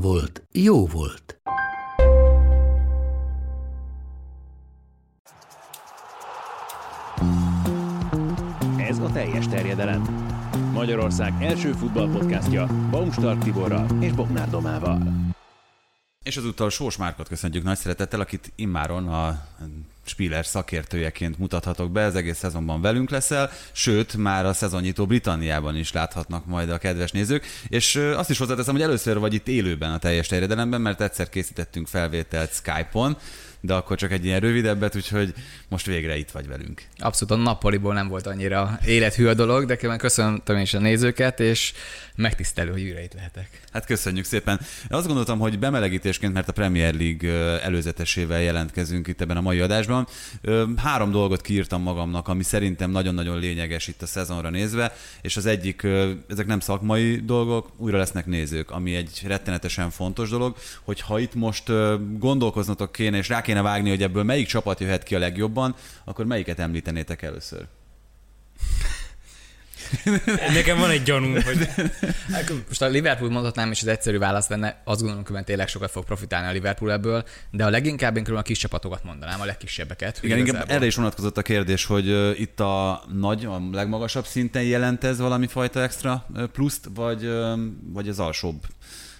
volt, jó volt. Ez a teljes terjedelem. Magyarország első futballpodcastja Baumstark Tiborral és Bognár Domával. És azúttal Sós Márkot köszöntjük nagy szeretettel, akit immáron a Spiller szakértőjeként mutathatok be, ez egész szezonban velünk leszel, sőt, már a szezonnyitó Britanniában is láthatnak majd a kedves nézők, és azt is hozzáteszem, hogy először vagy itt élőben a teljes terjedelemben, mert egyszer készítettünk felvételt Skype-on, de akkor csak egy ilyen rövidebbet, úgyhogy most végre itt vagy velünk. Abszolút a nappaliból nem volt annyira élethű a dolog, de köszöntöm is a nézőket, és megtisztelő, hogy újra itt lehetek. Hát köszönjük szépen. Azt gondoltam, hogy bemelegítésként, mert a Premier League előzetesével jelentkezünk itt ebben a mai adásban. Három dolgot kiírtam magamnak, ami szerintem nagyon-nagyon lényeges itt a szezonra nézve, és az egyik, ezek nem szakmai dolgok, újra lesznek nézők, ami egy rettenetesen fontos dolog, hogy ha itt most gondolkoznatok kéne, és rá kéne vágni, hogy ebből melyik csapat jöhet ki a legjobban, akkor melyiket említenétek először? Nekem van egy gyanúm, hogy... Most a Liverpool mondhatnám, és az egyszerű válasz lenne, azt gondolom, hogy tényleg sokat fog profitálni a Liverpool ebből, de a leginkább én a kis csapatokat mondanám, a legkisebbeket. Igen, igen, erre is vonatkozott a kérdés, hogy itt a nagy, a legmagasabb szinten jelent ez valami fajta extra pluszt, vagy, vagy az alsóbb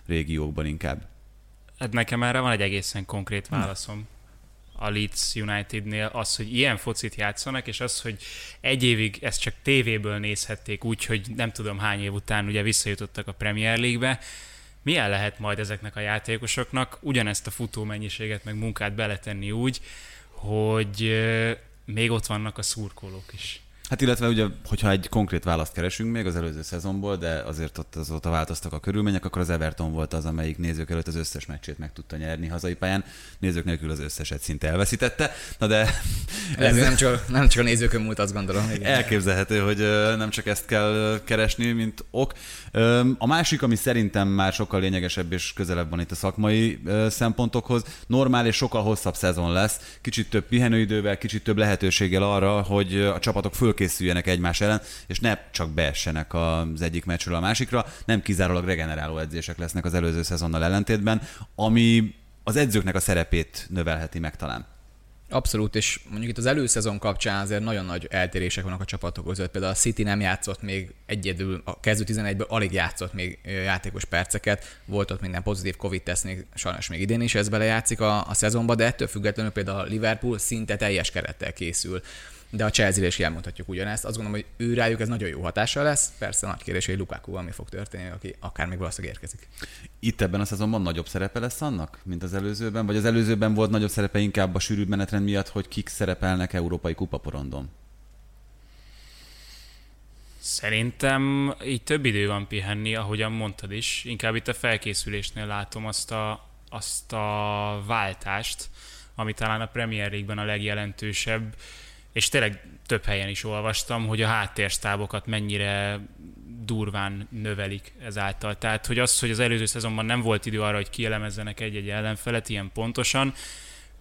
régiókban inkább? Hát nekem erre van egy egészen konkrét válaszom. A Leeds Unitednél az, hogy ilyen focit játszanak, és az, hogy egy évig ezt csak tévéből nézhették úgy, hogy nem tudom hány év után ugye visszajutottak a Premier League-be, milyen lehet majd ezeknek a játékosoknak ugyanezt a futó mennyiséget meg munkát beletenni úgy, hogy még ott vannak a szurkolók is. Hát illetve ugye, hogyha egy konkrét választ keresünk még az előző szezonból, de azért ott azóta változtak a körülmények, akkor az Everton volt az, amelyik nézők előtt az összes meccsét meg tudta nyerni hazai pályán. Nézők nélkül az összeset szinte elveszítette. Na de... Ez nem csak, nem csak a nézőkön múlt, azt gondolom. Igen. Elképzelhető, hogy nem csak ezt kell keresni, mint ok. A másik, ami szerintem már sokkal lényegesebb és közelebb van itt a szakmai szempontokhoz, normál és sokkal hosszabb szezon lesz, kicsit több pihenőidővel, kicsit több lehetőséggel arra, hogy a csapatok fölkészüljenek egymás ellen, és ne csak beessenek az egyik meccsről a másikra, nem kizárólag regeneráló edzések lesznek az előző szezonnal ellentétben, ami az edzőknek a szerepét növelheti meg talán. Abszolút, és mondjuk itt az előszezon kapcsán azért nagyon nagy eltérések vannak a csapatok között. Például a City nem játszott még egyedül, a kezdő 11-ből alig játszott még játékos perceket, volt ott minden pozitív Covid-teszt, még, sajnos még idén is ez belejátszik a, a szezonba, de ettől függetlenül például a Liverpool szinte teljes kerettel készül de a chelsea is elmondhatjuk ugyanezt. Azt gondolom, hogy ő rájuk ez nagyon jó hatással lesz. Persze nagy kérdés, hogy Lukaku mi fog történni, aki akár még valószínűleg érkezik. Itt ebben a szezonban nagyobb szerepe lesz annak, mint az előzőben? Vagy az előzőben volt nagyobb szerepe inkább a sűrűbb menetrend miatt, hogy kik szerepelnek európai kupaporondon? Szerintem így több idő van pihenni, ahogyan mondtad is. Inkább itt a felkészülésnél látom azt a, azt a váltást, ami talán a Premier League-ben a legjelentősebb és tényleg több helyen is olvastam, hogy a háttérstábokat mennyire durván növelik ezáltal. Tehát, hogy az, hogy az előző szezonban nem volt idő arra, hogy kielemezzenek egy-egy ellenfelet ilyen pontosan,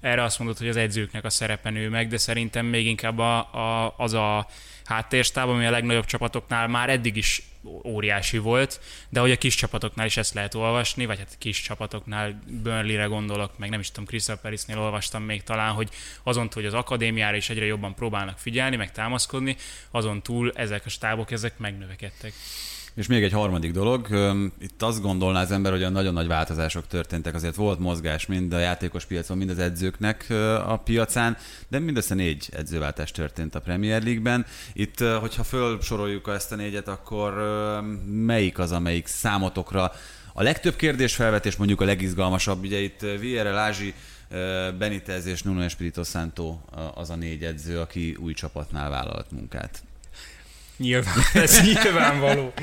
erre azt mondod, hogy az edzőknek a szerepe nő meg, de szerintem még inkább a, a, az a háttérstáb, ami a legnagyobb csapatoknál már eddig is óriási volt, de hogy a kis csapatoknál is ezt lehet olvasni, vagy hát kis csapatoknál Burnley-re gondolok, meg nem is tudom, Crystal Palace-nél olvastam még talán, hogy azon túl, hogy az akadémiára is egyre jobban próbálnak figyelni, meg támaszkodni, azon túl ezek a stábok, ezek megnövekedtek. És még egy harmadik dolog, itt azt gondolná az ember, hogy a nagyon nagy változások történtek, azért volt mozgás mind a játékos piacon, mind az edzőknek a piacán, de mindössze négy edzőváltás történt a Premier League-ben. Itt, hogyha fölsoroljuk ezt a négyet, akkor melyik az, amelyik számotokra a legtöbb kérdés felvetés, mondjuk a legizgalmasabb, ugye itt Vieira, Lázsi, Benitez és Nuno Espirito Santo az a négy edző, aki új csapatnál vállalt munkát. Nyilván, ez nyilvánvaló.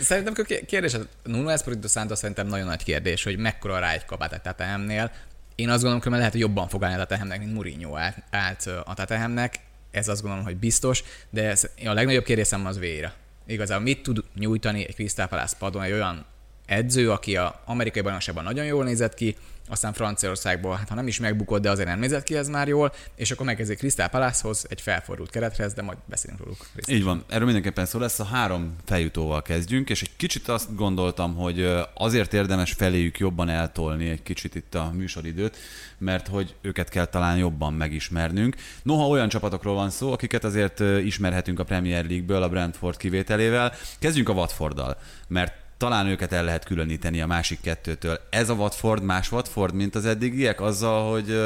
Szerintem a kérdés, a Nuno Espirito Santo szerintem nagyon nagy kérdés, hogy mekkora rá egy kabát a Tatehemnél. Én azt gondolom, hogy lehet, hogy jobban fog állni a Tatehemnek, mint Mourinho állt, a Tatehemnek. Ez azt gondolom, hogy biztos, de ez, a legnagyobb kérdésem az Véra. Igazából mit tud nyújtani egy Crystal Palace padon, egy olyan edző, aki a amerikai bajnokságban nagyon jól nézett ki, aztán Franciaországból, hát ha nem is megbukott, de azért nem nézett ki ez már jól, és akkor megkezdik Crystal Palace-hoz, egy felfordult kerethez, de majd beszélünk róluk. Így van, erről mindenképpen szó lesz. A három feljutóval kezdjünk, és egy kicsit azt gondoltam, hogy azért érdemes feléjük jobban eltolni egy kicsit itt a műsoridőt, mert hogy őket kell talán jobban megismernünk. Noha olyan csapatokról van szó, akiket azért ismerhetünk a Premier League-ből, a Brentford kivételével. Kezdjünk a Watforddal, mert talán őket el lehet különíteni a másik kettőtől. Ez a Watford más Watford, mint az eddigiek, azzal, hogy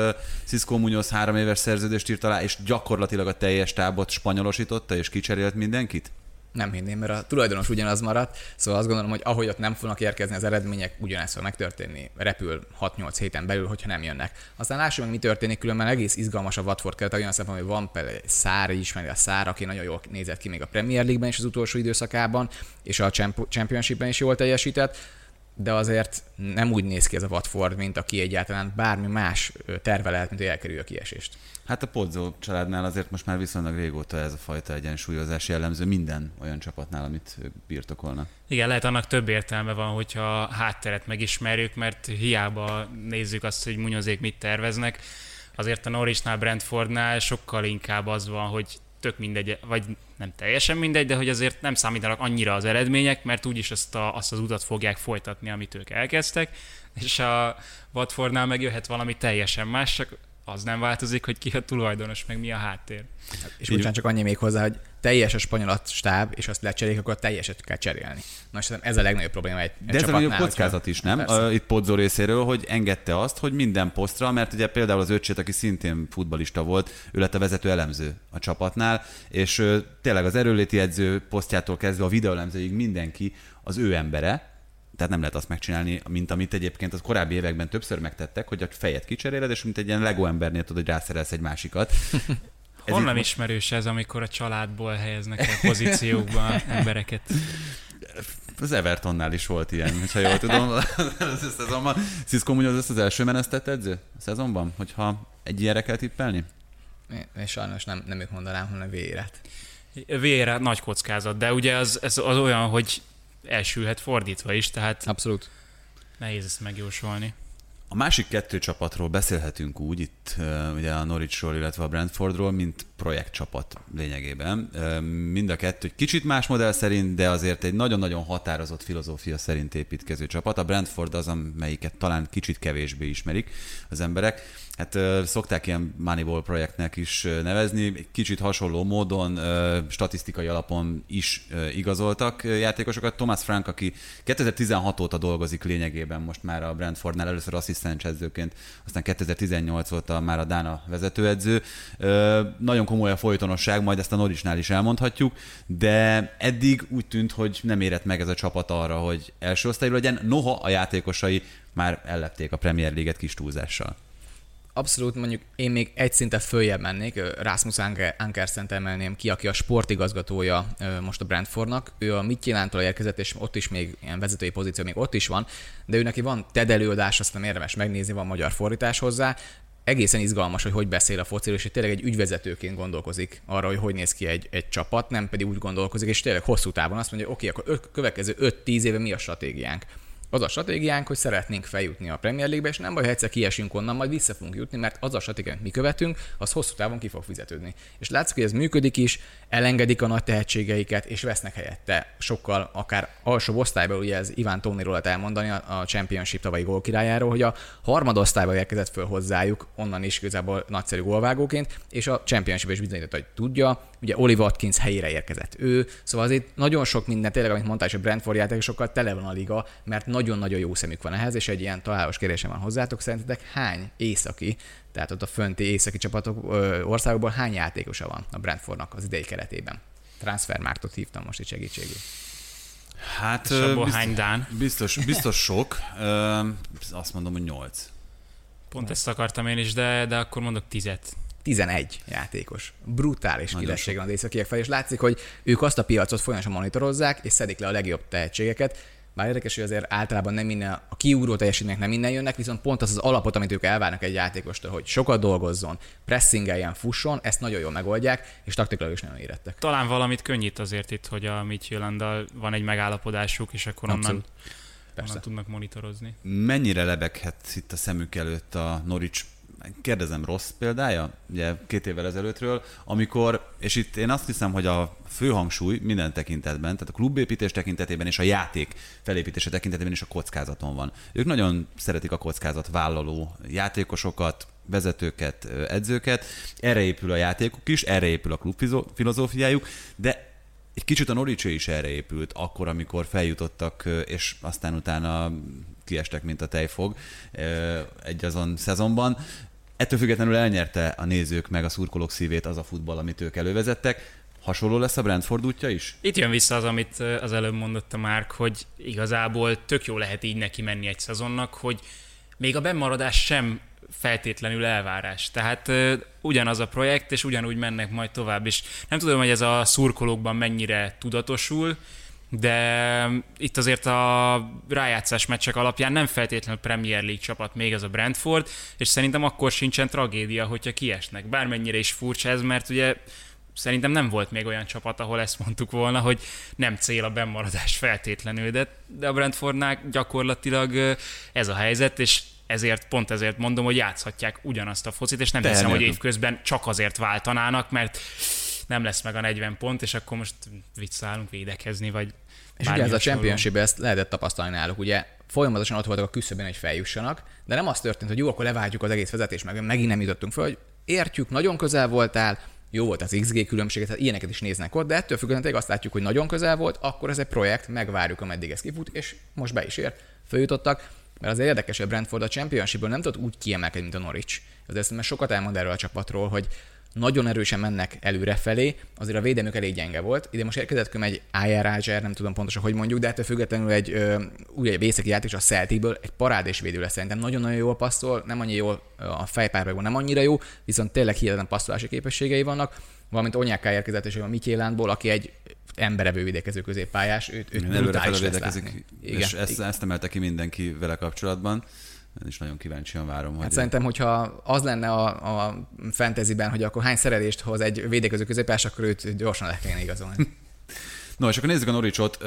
Cisco Munoz három éves szerződést írt alá, és gyakorlatilag a teljes tábot spanyolosította, és kicserélt mindenkit? Nem hinném, mert a tulajdonos ugyanaz maradt, szóval azt gondolom, hogy ahogy ott nem fognak érkezni az eredmények, ugyanezt fog megtörténni, repül 6-8 héten belül, hogyha nem jönnek. Aztán lássuk meg, mi történik, különben egész izgalmas a Watford keret, olyan szemben, hogy van például egy Szár, ismeri a Szár, aki nagyon jól nézett ki még a Premier League-ben is az utolsó időszakában, és a Championship-ben is jól teljesített de azért nem úgy néz ki ez a Watford, mint aki egyáltalán bármi más terve lehet, mint hogy elkerülje a kiesést. Hát a Podzó családnál azért most már viszonylag régóta ez a fajta egyensúlyozás jellemző minden olyan csapatnál, amit birtokolnak. Igen, lehet annak több értelme van, hogyha a hátteret megismerjük, mert hiába nézzük azt, hogy munyozék mit terveznek, azért a Norrisnál, Brentfordnál sokkal inkább az van, hogy tök mindegy, vagy nem teljesen mindegy, de hogy azért nem számítanak annyira az eredmények, mert úgyis azt, a, azt az utat fogják folytatni, amit ők elkezdtek, és a Watfordnál megjöhet valami teljesen más, csak az nem változik, hogy ki a tulajdonos, meg mi a háttér. És bocsánat, csak annyi még hozzá, hogy teljes a spanyol stáb, és azt lecserélik, akkor teljeset kell cserélni. Na, és ez a legnagyobb probléma egy, De ez a legnagyobb kockázat is, nem? Persze. Itt Podzó részéről, hogy engedte azt, hogy minden posztra, mert ugye például az öcsét, aki szintén futbalista volt, ő lett a vezető elemző a csapatnál, és tényleg az erőléti edző posztjától kezdve a videóelemzőig mindenki az ő embere, tehát nem lehet azt megcsinálni, mint amit egyébként az korábbi években többször megtettek, hogy a fejet kicseréled, és mint egy ilyen Lego embernél tudod, hogy rászerelsz egy másikat. Ez Honnan itt... ismerős ez, amikor a családból helyeznek el pozíciókba embereket? Az Evertonnál is volt ilyen, hogyha jól tudom. az szezonban. Cisco Munoz az első menesztett edző a szezonban, hogyha egy ilyenre kell tippelni? Én sajnos nem, nem ők mondanám, hanem véret. Véret nagy kockázat, de ugye az, ez az olyan, hogy elsülhet fordítva is, tehát Abszolút. nehéz ezt megjósolni. A másik kettő csapatról beszélhetünk úgy, itt ugye a Norwichról, illetve a Brentfordról, mint projektcsapat lényegében. Mind a kettő egy kicsit más modell szerint, de azért egy nagyon-nagyon határozott filozófia szerint építkező csapat. A Brentford az, amelyiket talán kicsit kevésbé ismerik az emberek hát szokták ilyen Moneyball projektnek is nevezni, kicsit hasonló módon, statisztikai alapon is igazoltak játékosokat. Thomas Frank, aki 2016 óta dolgozik lényegében most már a Brentfordnál, először asszisztensedzőként, aztán 2018 óta már a Dána vezetőedző. Nagyon komoly a folytonosság, majd ezt a Norisnál is elmondhatjuk, de eddig úgy tűnt, hogy nem érett meg ez a csapat arra, hogy első osztályú legyen, noha a játékosai már ellepték a Premier League-et kis túlzással abszolút mondjuk én még egy szintet följebb mennék, Rasmus Ankerszent emelném ki, aki a sportigazgatója most a Brentfordnak. Ő a Mitjelántól érkezett, és ott is még ilyen vezetői pozíció, még ott is van, de ő neki van TED előadás, azt nem érdemes megnézni, van magyar fordítás hozzá. Egészen izgalmas, hogy hogy beszél a fociról, és tényleg egy ügyvezetőként gondolkozik arra, hogy hogy néz ki egy, egy csapat, nem pedig úgy gondolkozik, és tényleg hosszú távon azt mondja, hogy oké, okay, akkor következő 5-10 éve mi a stratégiánk az a stratégiánk, hogy szeretnénk feljutni a Premier League-be, és nem baj, ha egyszer kiesünk onnan, majd vissza fogunk jutni, mert az a stratégia, mi követünk, az hosszú távon ki fog fizetődni. És látszik, hogy ez működik is, elengedik a nagy tehetségeiket, és vesznek helyette sokkal, akár alsó osztályban, ugye ez Iván Tóniról lehet elmondani, a Championship tavalyi gólkirályáról, hogy a harmadosztályba érkezett föl hozzájuk, onnan is igazából nagyszerű gólvágóként, és a Championship is bizonyította, hogy tudja, ugye Oliver Watkins helyére érkezett ő, szóval azért nagyon sok minden, tényleg, amit mondtál, és a Brentford játékosokkal tele van a liga, mert nagyon-nagyon jó szemük van ehhez, és egy ilyen találós kérdésem van hozzátok, szerintetek hány északi, tehát ott a fönti északi csapatok országokból hány játékosa van a Brentfordnak az idei keretében? Transfermarktot hívtam most itt segítségül. Hát biztos, biztos, biztos sok. Azt mondom, hogy nyolc. Pont ezt akartam én is, de, de akkor mondok tizet. 11 játékos. Brutális kilesség van az északiek felé, és látszik, hogy ők azt a piacot folyamatosan monitorozzák, és szedik le a legjobb tehetségeket. Bár érdekes, hogy azért általában nem minden, a kiugró teljesítmények nem minden jönnek, viszont pont az az alapot, amit ők elvárnak egy játékostól, hogy sokat dolgozzon, pressingeljen, fusson, ezt nagyon jól megoldják, és taktikailag is nagyon érettek. Talán valamit könnyít azért itt, hogy a Midtjyllanddal van egy megállapodásuk, és akkor onnan, Abszolút. Persze. onnan tudnak monitorozni. Mennyire lebeghet itt a szemük előtt a Norwich kérdezem rossz példája, ugye két évvel ezelőttről, amikor, és itt én azt hiszem, hogy a fő hangsúly minden tekintetben, tehát a klubépítés tekintetében és a játék felépítése tekintetében is a kockázaton van. Ők nagyon szeretik a kockázat vállaló játékosokat, vezetőket, edzőket, erre épül a játékuk is, erre épül a klub filozófiájuk, de egy kicsit a Norwich is erre épült, akkor, amikor feljutottak, és aztán utána kiestek, mint a tejfog egy azon szezonban. Ettől függetlenül elnyerte a nézők meg a szurkolók szívét az a futball, amit ők elővezettek. Hasonló lesz a Brentford útja is? Itt jön vissza az, amit az előbb mondott a Márk, hogy igazából tök jó lehet így neki menni egy szezonnak, hogy még a bemaradás sem feltétlenül elvárás. Tehát uh, ugyanaz a projekt, és ugyanúgy mennek majd tovább is. Nem tudom, hogy ez a szurkolókban mennyire tudatosul, de itt azért a rájátszás meccsek alapján nem feltétlenül Premier League csapat még ez a Brentford, és szerintem akkor sincsen tragédia, hogyha kiesnek. Bármennyire is furcsa ez, mert ugye szerintem nem volt még olyan csapat, ahol ezt mondtuk volna, hogy nem cél a bemaradás feltétlenül, de, de a Brentfordnál gyakorlatilag ez a helyzet, és ezért, pont ezért mondom, hogy játszhatják ugyanazt a focit, és nem hiszem, hogy évközben csak azért váltanának, mert nem lesz meg a 40 pont, és akkor most visszaállunk védekezni, vagy És ugye ez a championship ezt lehetett tapasztalni náluk, ugye? Folyamatosan ott voltak a küszöbön, hogy feljussanak, de nem az történt, hogy jó, akkor leváltjuk az egész vezetést, meg megint nem jutottunk fel, hogy értjük, nagyon közel voltál, jó volt az XG különbséget, tehát ilyeneket is néznek ott, de ettől függetlenül azt látjuk, hogy nagyon közel volt, akkor ez egy projekt, megvárjuk, ameddig ez kifut, és most be is ért, följutottak, mert az érdekes, hogy a Brentford a Championshipből nem tudott úgy kiemelkedni, mint a Norwich. Azért mert sokat elmond erről a csapatról, hogy nagyon erősen mennek előre felé, azért a védelmük elég gyenge volt. Ide most érkezett köm egy Roger, nem tudom pontosan, hogy mondjuk, de ettől függetlenül egy ö, úgy egy északi játék a Celticből egy parádés védő lesz szerintem. Nagyon-nagyon jól passzol, nem annyi jól a fejpárbakban nem annyira jó, viszont tényleg hihetetlen passzolási képességei vannak. Valamint Onyáká érkezett és a Mityélánból, aki egy emberevő védekező középpályás, őt, őt brutális védekezik, Igen. és ezt, ezt emelte ki mindenki vele kapcsolatban. Én is nagyon kíváncsian várom. Hát hogy szerintem, hogyha az lenne a, a fantasyben, hogy akkor hány szerelést hoz egy védekező középpályás, akkor őt gyorsan le kéne igazolni. No, és akkor nézzük a Noricsot,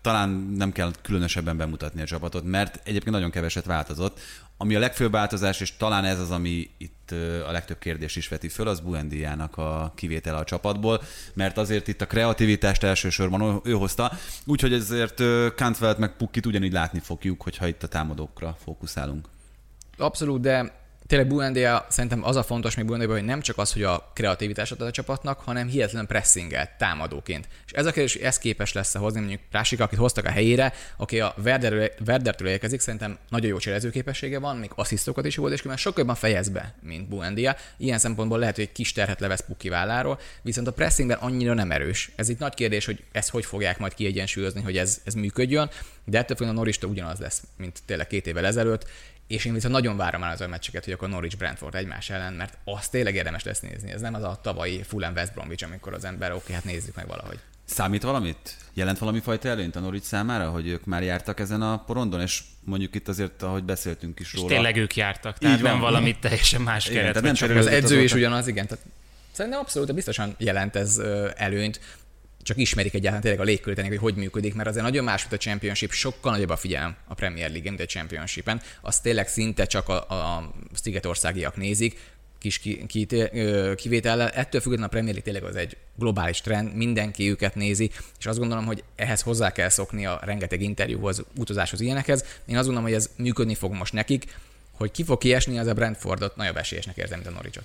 talán nem kell különösebben bemutatni a csapatot, mert egyébként nagyon keveset változott. Ami a legfőbb változás, és talán ez az, ami itt a legtöbb kérdés is veti föl, az Buendiának a kivétele a csapatból, mert azért itt a kreativitást elsősorban ő hozta, úgyhogy ezért Kantvelt meg Pukkit ugyanígy látni fogjuk, hogyha itt a támadókra fókuszálunk. Abszolút, de tényleg Buendia, szerintem az a fontos még Buendia, hogy nem csak az, hogy a kreativitásot ad a csapatnak, hanem hihetetlen pressingel támadóként. És ez a kérdés, ez képes lesz hozni, mondjuk Prásik, akit hoztak a helyére, aki a Werder, Werdertől érkezik, szerintem nagyon jó cselező képessége van, még asszisztokat is volt, és különben sokkal jobban fejez be, mint Buendia. Ilyen szempontból lehet, hogy egy kis terhet levesz Puki válláról, viszont a pressingben annyira nem erős. Ez itt nagy kérdés, hogy ezt hogy fogják majd kiegyensúlyozni, hogy ez, ez működjön, de ettől függően a Norista ugyanaz lesz, mint tényleg két évvel ezelőtt és én viszont nagyon várom már az a meccseket, hogy akkor Norwich Brentford egymás ellen, mert az tényleg érdemes lesz nézni. Ez nem az a tavalyi Fulham West Bromwich, amikor az ember, oké, okay, hát nézzük meg valahogy. Számít valamit? Jelent valami fajta előnyt a Norwich számára, hogy ők már jártak ezen a porondon, és mondjuk itt azért, ahogy beszéltünk is és róla. tényleg ők jártak, tehát Így van. nem valamit teljesen más igen, keret. Tehát nem az edző is ugyanaz, igen. Tehát szerintem abszolút biztosan jelent ez előnyt csak ismerik egyáltalán tényleg a légkört hogy hogy működik, mert azért nagyon más, mint a Championship, sokkal nagyobb a figyelem a Premier League, mint a Championship-en. Az tényleg szinte csak a, a szigetországiak nézik, kis kivétellel. Ettől függetlenül a Premier League tényleg az egy globális trend, mindenki őket nézi, és azt gondolom, hogy ehhez hozzá kell szokni a rengeteg interjúhoz, utazáshoz, ilyenekhez. Én azt gondolom, hogy ez működni fog most nekik, hogy ki fog kiesni, az a Brentfordot nagyobb esélyesnek érzem, mint a Norwichot.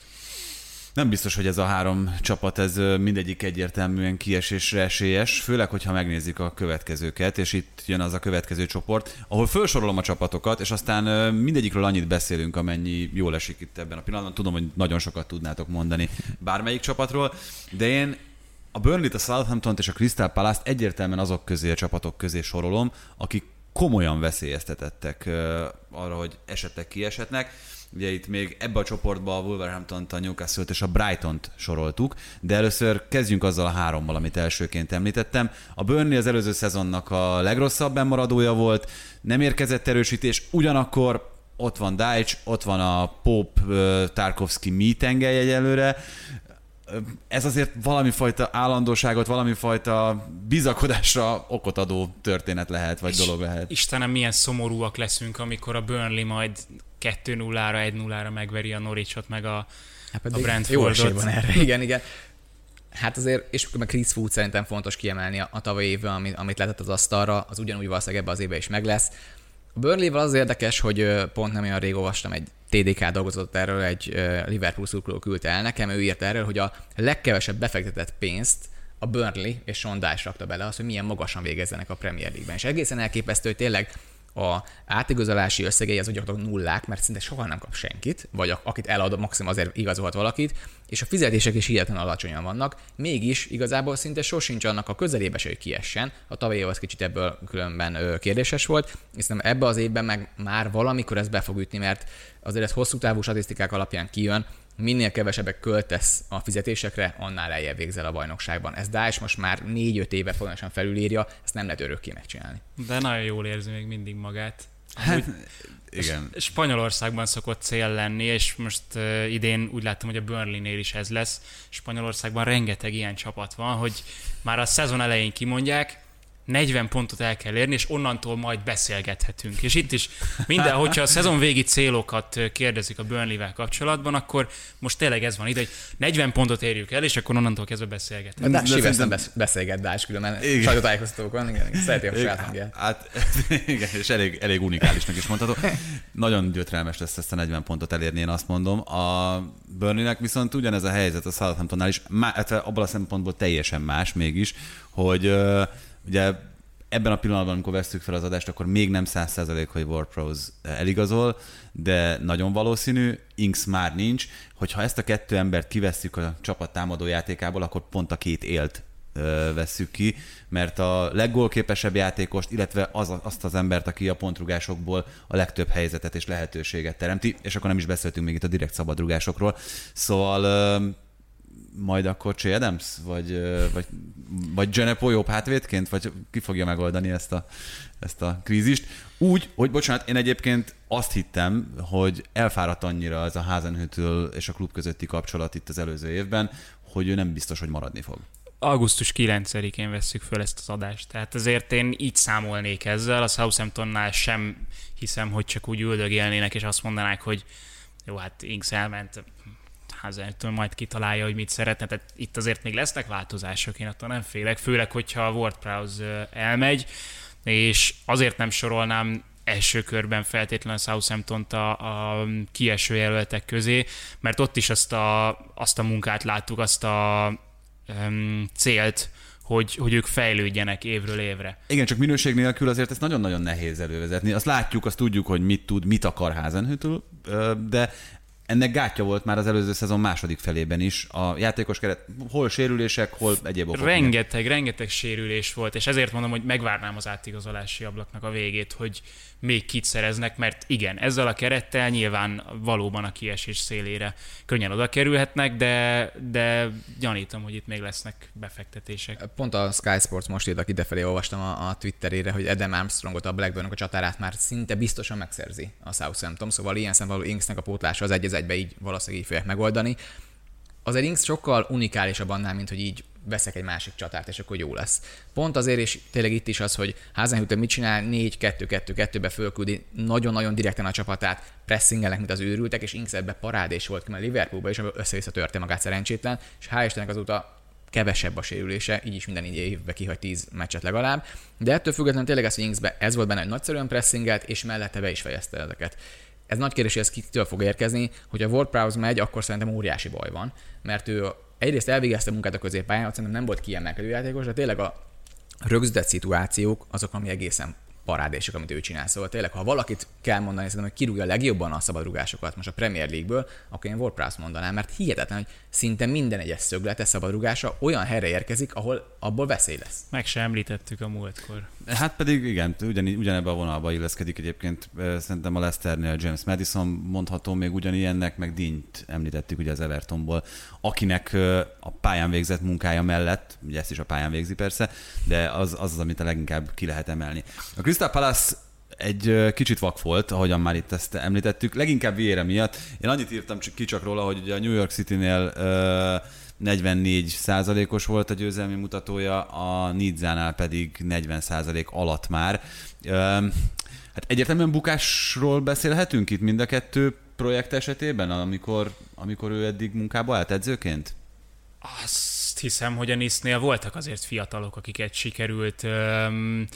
Nem biztos, hogy ez a három csapat, ez mindegyik egyértelműen kiesésre esélyes, főleg, hogyha megnézik a következőket, és itt jön az a következő csoport, ahol felsorolom a csapatokat, és aztán mindegyikről annyit beszélünk, amennyi jól esik itt ebben a pillanatban. Tudom, hogy nagyon sokat tudnátok mondani bármelyik csapatról, de én a Burnley-t, a southampton és a Crystal Palace-t egyértelműen azok közé a csapatok közé sorolom, akik komolyan veszélyeztetettek arra, hogy esetleg kiesetnek Ugye itt még ebbe a csoportba a Wolverhampton-t, a newcastle és a Brighton-t soroltuk, de először kezdjünk azzal a hárommal, amit elsőként említettem. A Burnley az előző szezonnak a legrosszabb bemaradója volt, nem érkezett erősítés, ugyanakkor ott van Dajcs, ott van a Pope Tarkovsky meetengely egyelőre, ez azért valami fajta állandóságot, valami fajta bizakodásra okot adó történet lehet, vagy dolog lehet. Istenem, milyen szomorúak leszünk, amikor a Burnley majd 2-0-ra, 1-0-ra megveri a Norwichot, meg a, Hát a jó Brentfordot. van erre, igen, igen. Hát azért, és meg Chris Food szerintem fontos kiemelni a, a tavalyi évben, amit, amit letett az asztalra, az ugyanúgy valószínűleg ebbe az évben is meg lesz. A Burnley-val az érdekes, hogy pont nem olyan rég olvastam, egy TDK dolgozott erről, egy Liverpool szurkoló küldte el nekem, ő írt erről, hogy a legkevesebb befektetett pénzt a Burnley és Dyche rakta bele az, hogy milyen magasan végezzenek a Premier League-ben. És egészen elképesztő, hogy tényleg a átigazolási összegei az gyakorlatilag nullák, mert szinte soha nem kap senkit, vagy akit elad, maximum azért igazolhat valakit, és a fizetések is hihetetlenül alacsonyan vannak, mégis igazából szinte sosincs annak a közelébe se, hogy kiessen. A tavalyi az kicsit ebből különben kérdéses volt, hiszen ebbe az évben meg már valamikor ez be fog ütni, mert azért ez hosszú távú statisztikák alapján kijön, minél kevesebbet költesz a fizetésekre, annál lejjebb végzel a bajnokságban. Ez Daesh most már 4-5 éve folyamatosan felülírja, ezt nem lehet örökké megcsinálni. De nagyon jól érzi még mindig magát. Hát, igen. Spanyolországban szokott cél lenni, és most uh, idén úgy láttam, hogy a Burnley-nél is ez lesz. Spanyolországban rengeteg ilyen csapat van, hogy már a szezon elején kimondják, 40 pontot el kell érni, és onnantól majd beszélgethetünk. És itt is minden, hogyha a szezon végi célokat kérdezik a Burnley-vel kapcsolatban, akkor most tényleg ez van ide, hogy 40 pontot érjük el, és akkor onnantól kezdve beszélgetünk. De, de szerintem- szívesen besz- beszélget Daesh különben Igen. sajtótájékoztatókon, igen, igen, szereti a saját hangját. Hát, igen, és elég, elég unikálisnak is mondható. Nagyon gyötrelmes lesz ezt a 40 pontot elérni, én azt mondom. A Burnleynek viszont ugyanez a helyzet a Southamptonnál is, má, hát abban a szempontból teljesen más mégis, hogy ugye ebben a pillanatban, amikor vesztük fel az adást, akkor még nem 100% hogy Ward-Prowse eligazol, de nagyon valószínű, Inks már nincs, hogyha ezt a kettő embert kivesszük a csapat támadó játékából, akkor pont a két élt ö, vesszük ki, mert a leggólképesebb játékost, illetve az, azt az embert, aki a pontrugásokból a legtöbb helyzetet és lehetőséget teremti, és akkor nem is beszéltünk még itt a direkt szabadrugásokról. Szóval ö, majd akkor Che Adams, vagy, vagy, vagy Genepo jobb hátvédként, vagy ki fogja megoldani ezt a, ezt a krízist. Úgy, hogy bocsánat, én egyébként azt hittem, hogy elfáradt annyira ez a Hazenhüttl és a klub közötti kapcsolat itt az előző évben, hogy ő nem biztos, hogy maradni fog. augusztus 9-én vesszük föl ezt az adást. Tehát azért én így számolnék ezzel. A Southamptonnál sem hiszem, hogy csak úgy üldögélnének, és azt mondanák, hogy jó, hát Inks elment, Hazeltől majd kitalálja, hogy mit szeretne. Tehát itt azért még lesznek változások, én attól nem félek, főleg, hogyha a ö, elmegy, és azért nem sorolnám első körben feltétlenül a Southampton-t a, a kieső jelöltek közé, mert ott is azt a, azt a munkát láttuk, azt a um, célt, hogy, hogy ők fejlődjenek évről évre. Igen, csak minőség nélkül azért ezt nagyon-nagyon nehéz elővezetni. Azt látjuk, azt tudjuk, hogy mit tud, mit akar Hazenhüttl, ö, de ennek gátja volt már az előző szezon második felében is. A játékos keret hol sérülések, hol egyéb okok. Rengeteg, rengeteg sérülés volt, és ezért mondom, hogy megvárnám az átigazolási ablaknak a végét, hogy még kit szereznek, mert igen, ezzel a kerettel nyilván valóban a kiesés szélére könnyen oda kerülhetnek, de, de gyanítom, hogy itt még lesznek befektetések. Pont a Sky Sports most írtak idefelé, olvastam a, a Twitterére, hogy Adam Armstrongot, a Blackburnnak a csatárát már szinte biztosan megszerzi a Southampton, szóval ilyen szempontból Inksnek a pótlása az egy az egybe így valószínűleg így fogják megoldani. Azért Inks sokkal unikálisabb annál, mint hogy így veszek egy másik csatárt, és akkor jó lesz. Pont azért, és tényleg itt is az, hogy Hazenhüttl mit csinál, 4-2-2-2-be fölküldi nagyon-nagyon direkten a csapatát, pressingelnek, mint az őrültek, és Inks ebbe parádés volt ki, mert Liverpoolba is össze-vissza törte magát szerencsétlen, és hál' Istennek azóta kevesebb a sérülése, így is minden így évben kihagy 10 meccset legalább. De ettől függetlenül tényleg ez, hogy Inksbe ez volt benne, hogy nagyszerűen pressingelt, és mellette be is fejezte ezeket. Ez nagy kérdés, hogy ez kitől fog érkezni, hogy a Ward Prowse megy, akkor szerintem óriási baj van, mert ő egyrészt elvégezte a munkát a középpályán, szerintem nem volt kiemelkedő játékos, de tényleg a rögzített szituációk azok, ami egészen parádésok, amit ő csinál. Szóval tényleg, ha valakit kell mondani, szerintem, hogy kirúgja legjobban a szabadrugásokat most a Premier League-ből, akkor én Warprász mondanám, mert hihetetlen, hogy szinte minden egyes szöglete szabadrugása olyan helyre érkezik, ahol abból veszély lesz. Meg sem említettük a múltkor. Hát pedig igen, ugyan, ugyanebben a vonalba illeszkedik egyébként. Szerintem a Leicesternél James Madison mondható még ugyanilyennek, meg Dint említettük ugye az Evertonból, akinek a pályán végzett munkája mellett, ugye ezt is a pályán végzi persze, de az az, az amit a leginkább ki lehet emelni. A Crystal Palace egy kicsit vak volt, ahogyan már itt ezt említettük, leginkább Vieira miatt. Én annyit írtam ki csak róla, hogy ugye a New York City-nél ö, 44 százalékos volt a győzelmi mutatója, a Nidzánál pedig 40 százalék alatt már. Hát egyértelműen bukásról beszélhetünk itt mind a kettő projekt esetében, amikor, amikor ő eddig munkába állt edzőként? Azt hiszem, hogy a Nisznél voltak azért fiatalok, akiket sikerült, öm,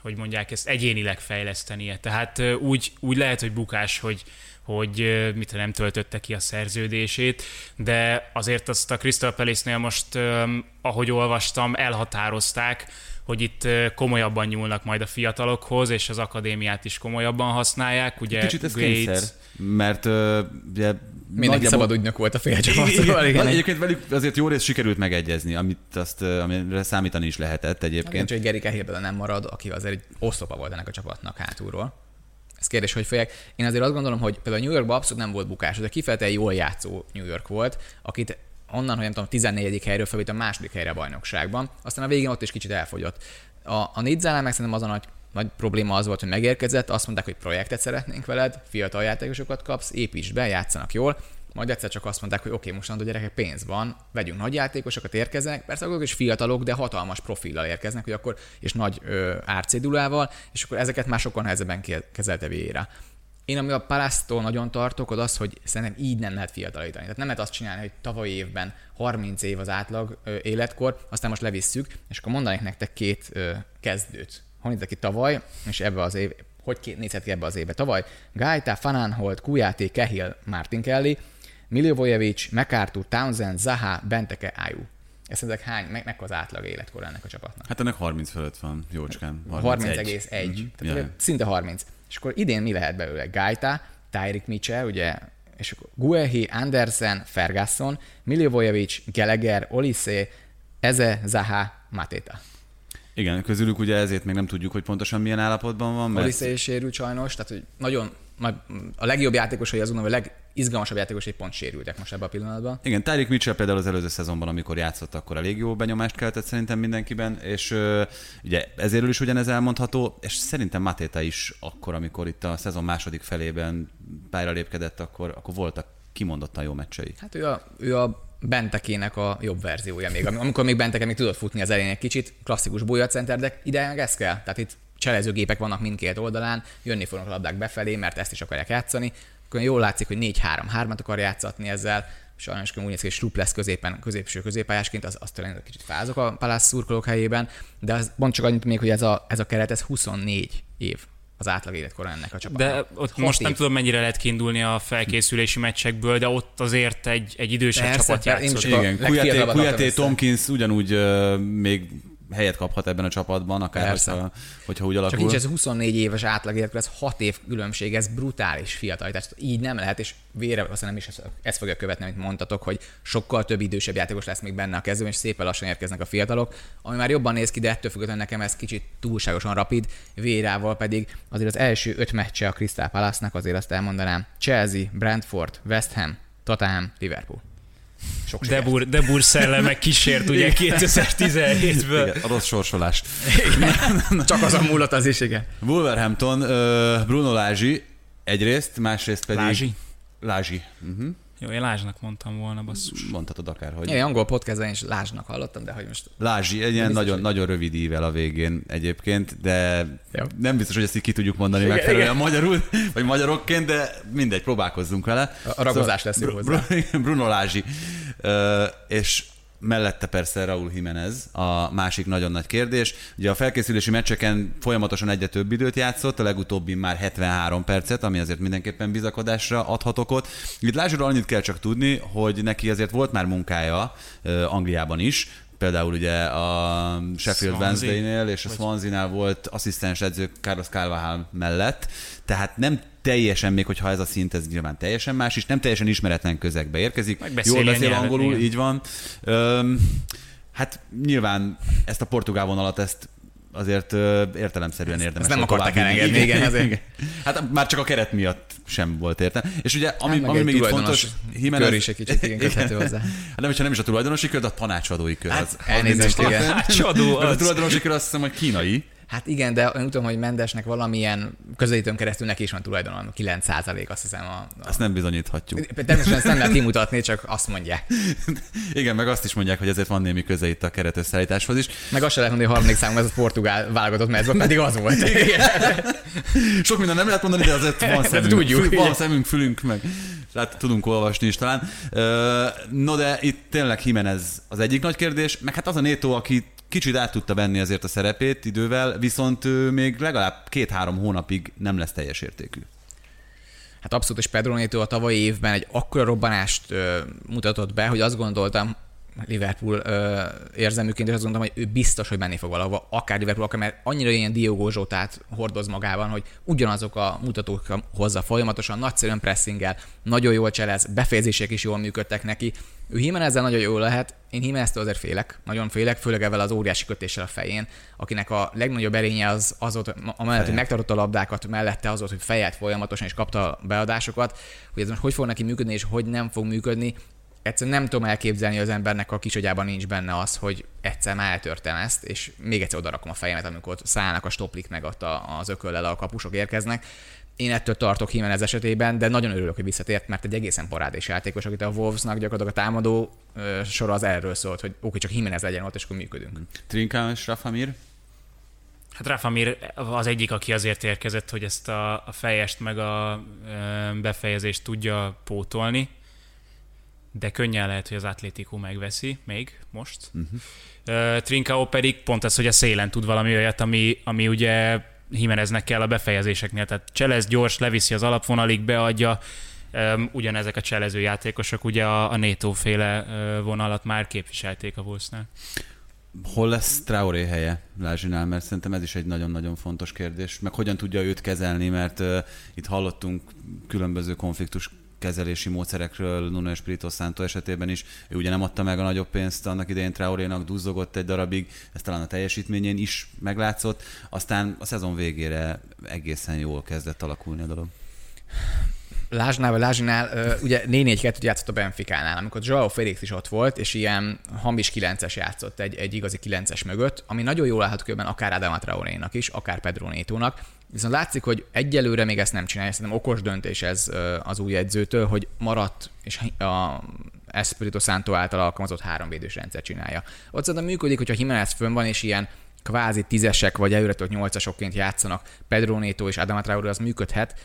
hogy mondják ezt, egyénileg fejlesztenie. Tehát úgy, úgy lehet, hogy bukás, hogy, hogy mit nem töltötte ki a szerződését, de azért azt a Crystal Palace-nél most, ahogy olvastam, elhatározták, hogy itt komolyabban nyúlnak majd a fiatalokhoz, és az akadémiát is komolyabban használják. Ugye Kicsit ez kényszer, mert ö, ugye Mindenki nagyjából- szabad ügynök volt a fél Igen, Egyébként velük azért jó rész sikerült megegyezni, amit azt, amire számítani is lehetett egyébként. csak hogy Geri Cahill nem marad, aki azért egy oszlopa volt ennek a csapatnak hátulról. Ez kérdés, hogy fogják. Én azért azt gondolom, hogy például New Yorkban abszolút nem volt bukás, de kifejezetten jól játszó New York volt, akit onnan, hogy nem tudom, 14. helyről felvitt a második helyre a bajnokságban, aztán a végén ott is kicsit elfogyott. A, a Nidzánál meg szerintem az a nagy, nagy probléma az volt, hogy megérkezett, azt mondták, hogy projektet szeretnénk veled, fiatal játékosokat kapsz, építs be, játszanak jól, majd egyszer csak azt mondták, hogy oké, okay, mostantól gyerekek pénz van, vegyünk nagy játékosokat, érkeznek, persze azok is fiatalok, de hatalmas profillal érkeznek, hogy akkor, és nagy ö, árcédulával, és akkor ezeket már sokkal nehezebben ke- kezelte Vieira. Én ami a Palasztól nagyon tartok, az az, hogy szerintem így nem lehet fiatalítani. Tehát nem lehet azt csinálni, hogy tavaly évben 30 év az átlag ö, életkor, aztán most levisszük, és akkor mondanék nektek két ö, kezdőt. Honnézek ki tavaly, és ebbe az év, hogy nézhet ki ebbe az évbe. Tavaly Gaita, Fananholt, Kujáté, Kehill, Martin Kelly, Milivojevic, MacArthur, Townsend, Zaha, Benteke, Ayu. Ez ezek hány, meg, meg az átlag életkor ennek a csapatnak? Hát ennek 30 fölött van, jócskán. 30,1. Mhm. Mm-hmm. Ja, Tehát ja. ja. szinte 30. És akkor idén mi lehet belőle? Gaita, Tyrik Mitchell, ugye, és akkor Guehi, Andersen, Ferguson, Milivojevic, Gallagher, Olise, Eze, Zaha, Mateta. Igen, közülük ugye ezért még nem tudjuk, hogy pontosan milyen állapotban van, mert Olise is sérült sajnos, tehát hogy nagyon nagy, a legjobb játékosai azon, a legizgalmasabb játékosai pont sérültek most ebben a pillanatban. Igen, Tyreek Mitchell például az előző szezonban, amikor játszott, akkor elég jó benyomást keltett szerintem mindenkiben, és ö, ugye ezért is ugyanez elmondható, és szerintem Matéta is akkor, amikor itt a szezon második felében pályára lépkedett, akkor, akkor voltak kimondottan jó meccsei. Hát ő a, ő a Bentekének a jobb verziója még. Amikor még Benteke még tudott futni az elején egy kicsit, klasszikus bolyacenter, de ide ez kell. Tehát itt cselezőgépek vannak mindkét oldalán, jönni fognak a labdák befelé, mert ezt is akarják játszani. Akkor jól látszik, hogy 4-3-3-at akar játszatni ezzel. Sajnos úgy néz ki, hogy Strupp lesz középen, középső középpályásként, az, az tényleg kicsit fázok a Palace szurkolók helyében, de az pont csak annyit még, hogy ez a, ez a keret, ez 24 év az átlag életkora ennek a csapatnak. De ott Hat most nem év. tudom, mennyire lehet kiindulni a felkészülési meccsekből, de ott azért egy, egy idősebb Persze, csapat én játszott. is a Igen, Kujaté. Tompkins ugyanúgy ö, még helyet kaphat ebben a csapatban, akár Persze. hogyha, hogyha úgy Csak alakul. nincs ez 24 éves átlag ez 6 év különbség, ez brutális fiatal. Tehát így nem lehet, és vére azt nem is ezt, ezt fogja követni, amit mondtatok, hogy sokkal több idősebb játékos lesz még benne a kezdőben, és szépen lassan érkeznek a fiatalok, ami már jobban néz ki, de ettől függetlenül nekem ez kicsit túlságosan rapid, Vérával pedig azért az első öt meccse a Crystal Palace-nak, azért azt elmondanám, Chelsea, Brentford, West Ham, Tottenham, Liverpool. Sok sikert. Debur, Debur szelleme kísért ugye 2017-ből. Igen, a rossz sorsolás. Csak azon múlott az is, igen. Wolverhampton, Bruno Lázsi egyrészt, másrészt pedig... Lázsi? Lázsi. Uh-huh. Jó, én Lázsnak mondtam volna, basszus. Mondhatod akárhogy. Én angol podcastben is Lázsnak hallottam, de hogy most Lázsi, egy ilyen nagyon, hogy- nagyon rövid ível a végén egyébként, de Jó. nem biztos, hogy ezt így ki tudjuk mondani Igen, megfelelően igen. magyarul, vagy magyarokként, de mindegy, próbálkozzunk vele. Szóval A- ragozás lesz jó hozzá. Bru- Bruno Lázsi. Ö, és mellette persze Raúl Jiménez, a másik nagyon nagy kérdés. Ugye a felkészülési meccseken folyamatosan egyre több időt játszott, a legutóbbi már 73 percet, ami azért mindenképpen bizakodásra adhat okot. Itt Lázsiról annyit kell csak tudni, hogy neki azért volt már munkája Angliában is, például ugye a Sheffield. Wednesday-nél és a Swansea-nál volt asszisztens edző Carlos Carvajal mellett, tehát nem teljesen, még hogyha ez a szint, ez nyilván teljesen más is, nem teljesen ismeretlen közegbe érkezik. Jól beszél angolul, igen. így van. Öm, hát nyilván ezt a portugál vonalat, ezt azért értelemszerűen érdemes. nem volt akarták elengedni, igen, azért. Hát már csak a keret miatt sem volt értelme. És ugye, ami, Hát ami még itt fontos, Jimenez- kör is egy kicsit igen köthető hozzá. Hát nem is, nem is a tulajdonosi kör, de a tanácsadói kör. Hát, az, az elnézést, igen. Tanácsadó Mert a az. tulajdonosi kör azt hiszem, hogy kínai. Hát igen, de én tudom, hogy Mendesnek valamilyen közelítőn keresztül neki is van tulajdon, 9 azt hiszem. A, a... Azt nem bizonyíthatjuk. Természetesen ezt nem lehet kimutatni, csak azt mondják. Igen, meg azt is mondják, hogy ezért van némi köze itt a keretösszállításhoz is. Meg azt se lehet mondani, hogy a harmadik számú ez a portugál válogatott mezben, pedig az volt. Sok minden nem lehet mondani, de azért van szemünk, tudjuk, fül, van igen. szemünk, fülünk, meg hát tudunk olvasni is talán. No de itt tényleg Jimenez az egyik nagy kérdés, meg hát az a Néto, aki kicsit át tudta venni azért a szerepét idővel, viszont még legalább két-három hónapig nem lesz teljes értékű. Hát abszolút, és Pedro Neto a tavalyi évben egy akkora robbanást ö, mutatott be, hogy azt gondoltam, Liverpool ö, érzelműként, és azt gondoltam, hogy ő biztos, hogy menni fog valahova, akár Liverpool, akár, mert annyira ilyen Diogo Zsótát hordoz magában, hogy ugyanazok a mutatók hozza folyamatosan, nagyszerűen pressinggel, nagyon jól cselez, befejezések is jól működtek neki. Ő Jimenezzel nagyon jól lehet, én Jimeneztől azért félek, nagyon félek, főleg ezzel az óriási kötéssel a fején, akinek a legnagyobb erénye az, az volt, amellett, hogy megtartotta a labdákat, mellette az volt, hogy fejelt folyamatosan és kapta a beadásokat, hogy ez most hogy fog neki működni, és hogy nem fog működni, egyszerűen nem tudom elképzelni, az embernek a kisagyában nincs benne az, hogy egyszer már eltörtem ezt, és még egyszer odarakom a fejemet, amikor ott szállnak a stoplik meg ott az ököllel a kapusok érkeznek. Én ettől tartok Jimenez esetében, de nagyon örülök, hogy visszatért, mert egy egészen parádés játékos, akit a Wolvesnak gyakorlatilag a támadó ö, sor az erről szólt, hogy oké, csak Jimenez legyen ott, és akkor működünk. Trinka és Rafa Mir? Hát Rafa Mir az egyik, aki azért érkezett, hogy ezt a, a fejest meg a ö, befejezést tudja pótolni, de könnyen lehet, hogy az Atlético megveszi még most. Uh-huh. Trincao pedig pont az, hogy a szélen tud valami olyat, ami, ami ugye Jimeneznek kell a befejezéseknél. Tehát cselez gyors, leviszi az alapvonalig, beadja, Um, ugyanezek a cselező játékosok ugye a, a Neto féle vonalat már képviselték a Wolvesnál. Hol lesz Traoré helye Lázsinál, mert szerintem ez is egy nagyon-nagyon fontos kérdés. Meg hogyan tudja őt kezelni, mert uh, itt hallottunk különböző konfliktus kezelési módszerekről Nuno Espirito Santo esetében is. Ő ugye nem adta meg a nagyobb pénzt annak idején Traorénak, duzzogott egy darabig, ez talán a teljesítményén is meglátszott. Aztán a szezon végére egészen jól kezdett alakulni a dolog. Lázsnál vagy Lázsinál, ugye 4-4-2 játszott a Benficánál, amikor Joao Felix is ott volt, és ilyen hamis 9-es játszott egy, egy igazi 9-es mögött, ami nagyon jól állhat különben akár Adama Traorénak is, akár Pedro Netónak. Viszont látszik, hogy egyelőre még ezt nem csinálja, szerintem okos döntés ez az új edzőtől, hogy maradt, és a Espirito Santo által alkalmazott háromvédős rendszer csinálja. Ott szerintem működik, hogyha Jimenez fönn van, és ilyen kvázi tízesek vagy előretört nyolcasokként játszanak, Pedro Neto és Adama Traoré az működhet,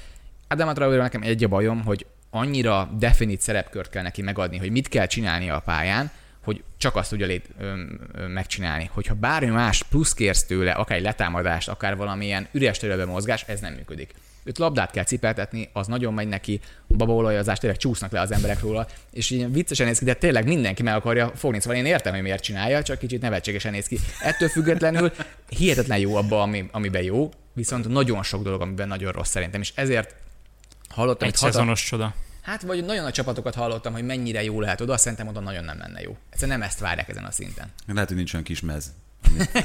Adama Traoré nekem egy a bajom, hogy annyira definit szerepkört kell neki megadni, hogy mit kell csinálnia a pályán, hogy csak azt tudja lét, ö, ö, megcsinálni. Hogyha bármi más plusz kérsz tőle, akár egy letámadást, akár valamilyen üres területben mozgás, ez nem működik. Őt labdát kell cipeltetni, az nagyon megy neki, babaolajazás, tényleg csúsznak le az emberek róla, és ilyen viccesen néz ki, de tényleg mindenki meg akarja fogni. Szóval én értem, hogy miért csinálja, csak kicsit nevetségesen néz ki. Ettől függetlenül hihetetlen jó abba, ami, amiben jó, viszont nagyon sok dolog, amiben nagyon rossz szerintem, és ezért hallottam, Egy itt hata- szezonos csoda. Hát vagy nagyon nagy csapatokat hallottam, hogy mennyire jó lehet oda, szerintem oda nagyon nem lenne jó. Egyszerűen nem ezt várják ezen a szinten. Lehet, hogy nincs olyan kis mez,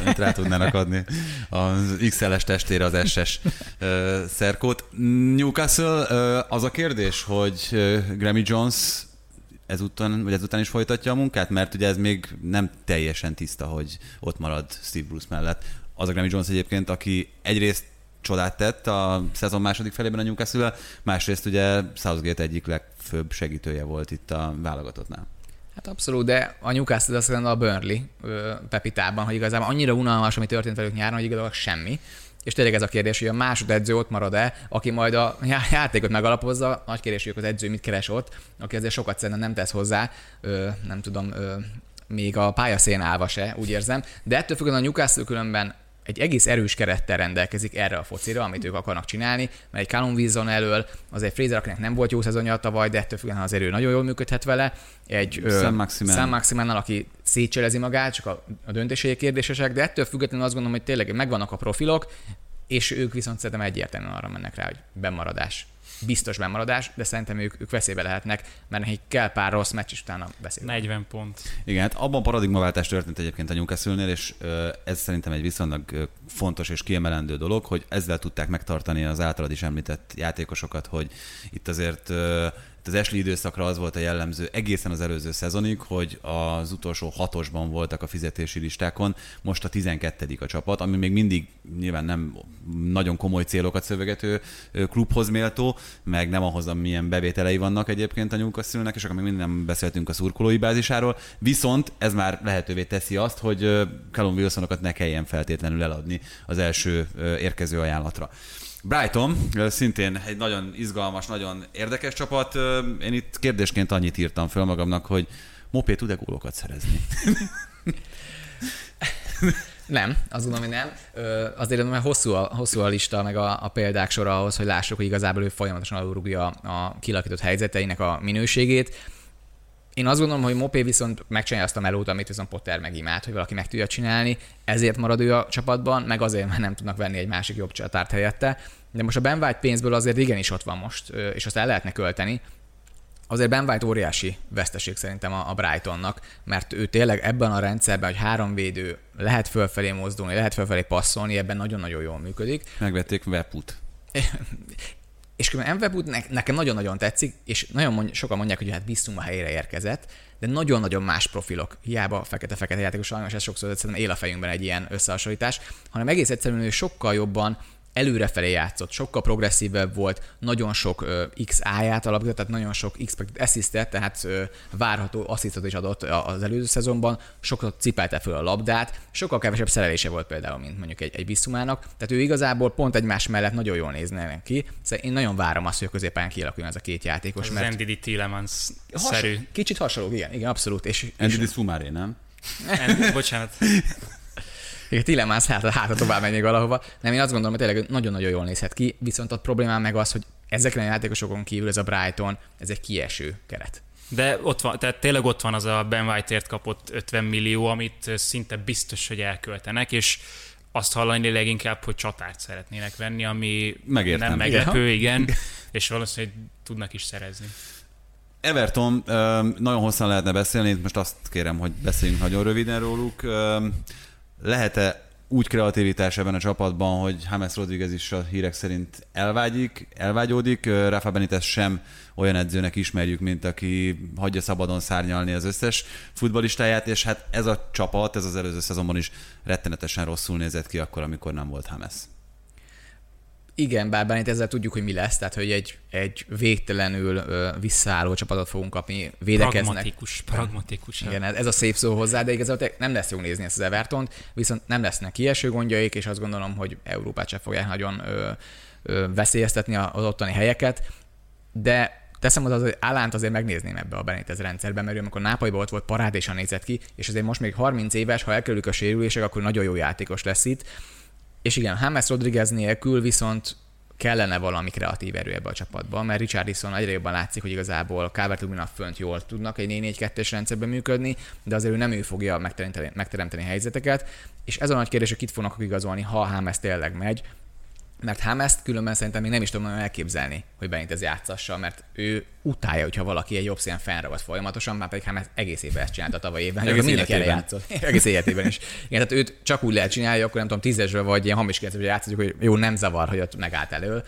amit, rá tudnának adni az XL-es testére az SS uh, szerkót. Newcastle, az a kérdés, hogy Grammy Jones ezúttal, vagy ezután is folytatja a munkát, mert ugye ez még nem teljesen tiszta, hogy ott marad Steve Bruce mellett. Az a Grammy Jones egyébként, aki egyrészt csodát tett a szezon második felében a newcastle másrészt ugye Southgate egyik legfőbb segítője volt itt a válogatottnál. Hát abszolút, de a Newcastle azt a Burnley Pepitában, hogy igazából annyira unalmas, ami történt velük nyáron, hogy igazából semmi. És tényleg ez a kérdés, hogy a másodedző ott marad-e, aki majd a já- játékot megalapozza, nagy kérdés, hogy az edző mit keres ott, aki azért sokat szerintem nem tesz hozzá, ö, nem tudom, ö, még a pályaszén állva se, úgy érzem. De ettől függően a Newcastle különben egy egész erős kerettel rendelkezik erre a focira, amit ők akarnak csinálni, mert egy Callum Wilson elől, az egy Fraser, akinek nem volt jó szezonja tavaly, de ettől függően az erő nagyon jól működhet vele. Egy Sam Maximannal, aki szétcselezi magát, csak a, a döntései kérdésesek, de ettől függetlenül azt gondolom, hogy tényleg megvannak a profilok, és ők viszont szerintem egyértelműen arra mennek rá, hogy bemaradás biztos bemaradás, de szerintem ők, ők veszélybe lehetnek, mert nekik kell pár rossz meccs, és utána beszélünk. 40 pont. Igen, hát abban paradigmaváltás történt egyébként a newcastle és ez szerintem egy viszonylag fontos és kiemelendő dolog, hogy ezzel tudták megtartani az általad is említett játékosokat, hogy itt azért az Ashley időszakra az volt a jellemző egészen az előző szezonig, hogy az utolsó hatosban voltak a fizetési listákon, most a 12. a csapat, ami még mindig nyilván nem nagyon komoly célokat szövegető klubhoz méltó, meg nem ahhoz, amilyen bevételei vannak egyébként a Newcastle-nek, és akkor még mindig nem beszéltünk a szurkolói bázisáról, viszont ez már lehetővé teszi azt, hogy Callum Wilsonokat ne kelljen feltétlenül eladni az első érkező ajánlatra. Brighton, szintén egy nagyon izgalmas, nagyon érdekes csapat. Én itt kérdésként annyit írtam föl magamnak, hogy Mopé tud-e gólokat szerezni? Nem, azt gondolom, hogy nem. Ö, azért mert hosszú a, hosszú a lista, meg a, a példák sora ahhoz, hogy lássuk, hogy igazából ő folyamatosan alulrugja a kilakított helyzeteinek a minőségét. Én azt gondolom, hogy Mopé viszont megcsinálja azt a melót, amit viszont Potter megimád, hogy valaki meg tudja csinálni, ezért marad ő a csapatban, meg azért, mert nem tudnak venni egy másik jobb csatárt helyette. De most a Ben White pénzből azért igenis ott van most, és azt el lehetne költeni. Azért Ben White óriási veszteség szerintem a Brightonnak, mert ő tényleg ebben a rendszerben, hogy három védő lehet fölfelé mozdulni, lehet fölfelé passzolni, ebben nagyon-nagyon jól működik. Megvették Webput. És különben Mvebut nekem nagyon-nagyon tetszik, és nagyon mond, sokan mondják, hogy hát biztos a helyére érkezett, de nagyon-nagyon más profilok. Hiába fekete-fekete játékos, sajnos ez sokszor szerintem él a fejünkben egy ilyen összehasonlítás, hanem egész egyszerűen ő sokkal jobban előrefelé játszott, sokkal progresszívebb volt, nagyon sok uh, x áját alapított, tehát nagyon sok expected assistet, tehát uh, várható asszisztot is adott az előző szezonban, sokkal cipelte föl a labdát, sokkal kevesebb szerelése volt például, mint mondjuk egy, egy Bisszumának, tehát ő igazából pont egymás mellett nagyon jól nézne ki, szóval én nagyon várom azt, hogy a középen kialakuljon ez a két játékos. Az mert Andy Tillemans-szerű. Has, kicsit hasonló, igen, igen, abszolút. És, Andy és... Sumari, nem? And, bocsánat. Igen, Tillemans hát, hát tovább megy még valahova. Nem, én azt gondolom, hogy tényleg nagyon-nagyon jól nézhet ki, viszont a problémám meg az, hogy ezekre a játékosokon kívül ez a Brighton, ez egy kieső keret. De ott van, tehát tényleg ott van az a Ben White-ért kapott 50 millió, amit szinte biztos, hogy elköltenek, és azt hallani leginkább, hogy csatárt szeretnének venni, ami Megértem. nem meglepő, igen, igen, és valószínűleg tudnak is szerezni. Everton, nagyon hosszan lehetne beszélni, most azt kérem, hogy beszéljünk nagyon röviden róluk lehet-e úgy kreativitás ebben a csapatban, hogy James Rodriguez is a hírek szerint elvágyik, elvágyódik. Rafa Benitez sem olyan edzőnek ismerjük, mint aki hagyja szabadon szárnyalni az összes futbalistáját, és hát ez a csapat, ez az előző szezonban is rettenetesen rosszul nézett ki akkor, amikor nem volt James. Igen, bár bár ezzel tudjuk, hogy mi lesz, tehát hogy egy, egy végtelenül ö, visszaálló csapatot fogunk kapni, védekeznek. Pragmatikus, pragmatikus. Igen, ez a szép szó hozzá, de igazából nem lesz jó nézni ezt az Evertont, viszont nem lesznek kieső gondjaik, és azt gondolom, hogy Európát sem fogják nagyon ö, ö, veszélyeztetni az ottani helyeket, de teszem az, hogy Állánt azért megnézném ebbe a Benitez rendszerben, mert ő amikor Nápolyban ott volt, parádésan nézett ki, és azért most még 30 éves, ha elkerülik a sérülések, akkor nagyon jó játékos lesz itt és igen, James Rodriguez nélkül viszont kellene valami kreatív erő ebbe a csapatba, mert Richardson egyre jobban látszik, hogy igazából calvert a fönt jól tudnak egy 4-4-2-es rendszerben működni, de azért ő nem ő fogja megteremteni, megteremteni helyzeteket, és ez a nagy kérdés, hogy kit fognak igazolni, ha James tényleg megy, mert Hamest különben szerintem még nem is tudom elképzelni, hogy Benit ez játszassa, mert ő utálja, hogyha valaki egy jobb színen fennragad folyamatosan, már pedig Hamest egész évben ezt csinálta tavaly évben, egész erre játszott. egész életében is. Igen, tehát őt csak úgy lehet csinálni, akkor nem tudom, tízesről vagy ilyen hamis kérdezőre játszhatjuk, hogy jó, nem zavar, hogy ott megállt elő.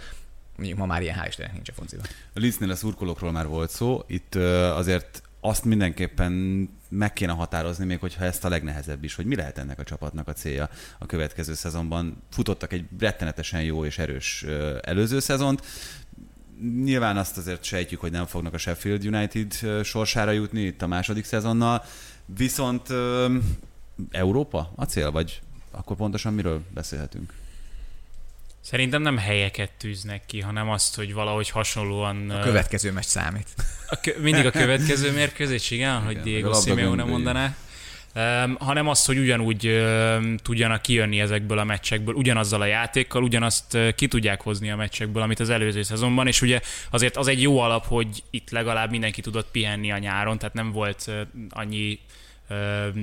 Mondjuk ma már ilyen hál' Istennek nincs a fociban. A Lisznél a szurkolókról már volt szó. Itt azért azt mindenképpen meg kéne határozni, még hogyha ezt a legnehezebb is, hogy mi lehet ennek a csapatnak a célja a következő szezonban. Futottak egy rettenetesen jó és erős előző szezont, nyilván azt azért sejtjük, hogy nem fognak a Sheffield United sorsára jutni itt a második szezonnal, viszont Európa a cél, vagy akkor pontosan miről beszélhetünk? Szerintem nem helyeket tűznek ki, hanem azt, hogy valahogy hasonlóan... A következő meccs számít. A kö- mindig a következő mérkőzés, igen, igen hogy Diego Simeone mondaná. um, hanem az, hogy ugyanúgy um, tudjanak kijönni ezekből a meccsekből, ugyanazzal a játékkal, ugyanazt uh, ki tudják hozni a meccsekből, amit az előző szezonban, és ugye azért az egy jó alap, hogy itt legalább mindenki tudott pihenni a nyáron, tehát nem volt uh, annyi uh,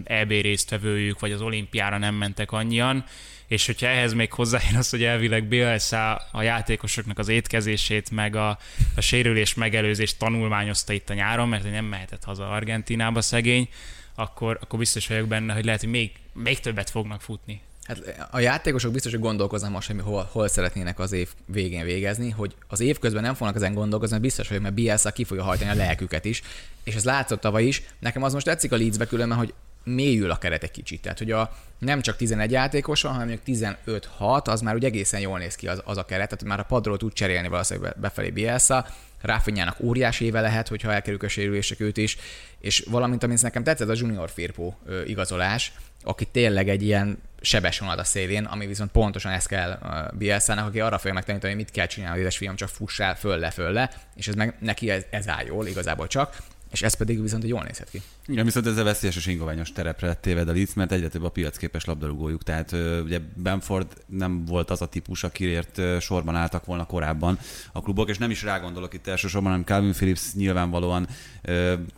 EB résztvevőjük, vagy az olimpiára nem mentek annyian, és hogyha ehhez még hozzájön az, hogy elvileg Bielsa a játékosoknak az étkezését, meg a, a sérülés megelőzést tanulmányozta itt a nyáron, mert nem mehetett haza Argentinába szegény, akkor, akkor biztos vagyok benne, hogy lehet, hogy még, még többet fognak futni. Hát a játékosok biztos, hogy gondolkoznak most, hogy hol, hol szeretnének az év végén végezni, hogy az év közben nem fognak ezen gondolkozni, mert biztos, hogy mert Bielsa ki fogja hajtani a lelküket is, és ez látszott tavaly is. Nekem az most tetszik a Leedsbe különben, hogy mélyül a keret egy kicsit. Tehát, hogy a, nem csak 11 játékos van, hanem mondjuk 15-6, az már úgy egészen jól néz ki az, az a keret, tehát már a padról tud cserélni valószínűleg befelé Bielsa, Ráfinyának óriási éve lehet, hogyha elkerül a sérülések őt is, és valamint, amit nekem tetszett, a Junior Firpo igazolás, aki tényleg egy ilyen sebes vonat a szélén, ami viszont pontosan ezt kell Bielszának, aki arra fogja megtanítani, hogy mit kell csinálni, édesfiam, csak fussál föl-le-föl-le, és ez meg neki ez, ez áll jól igazából csak, és ez pedig viszont jól nézhet ki. Igen, viszont ez a veszélyes és ingoványos terepre téved a Leeds, mert egyre több a piacképes labdarúgójuk. Tehát ugye Benford nem volt az a típus, akiért sorban álltak volna korábban a klubok, és nem is rá gondolok itt elsősorban, hanem Calvin Phillips nyilvánvalóan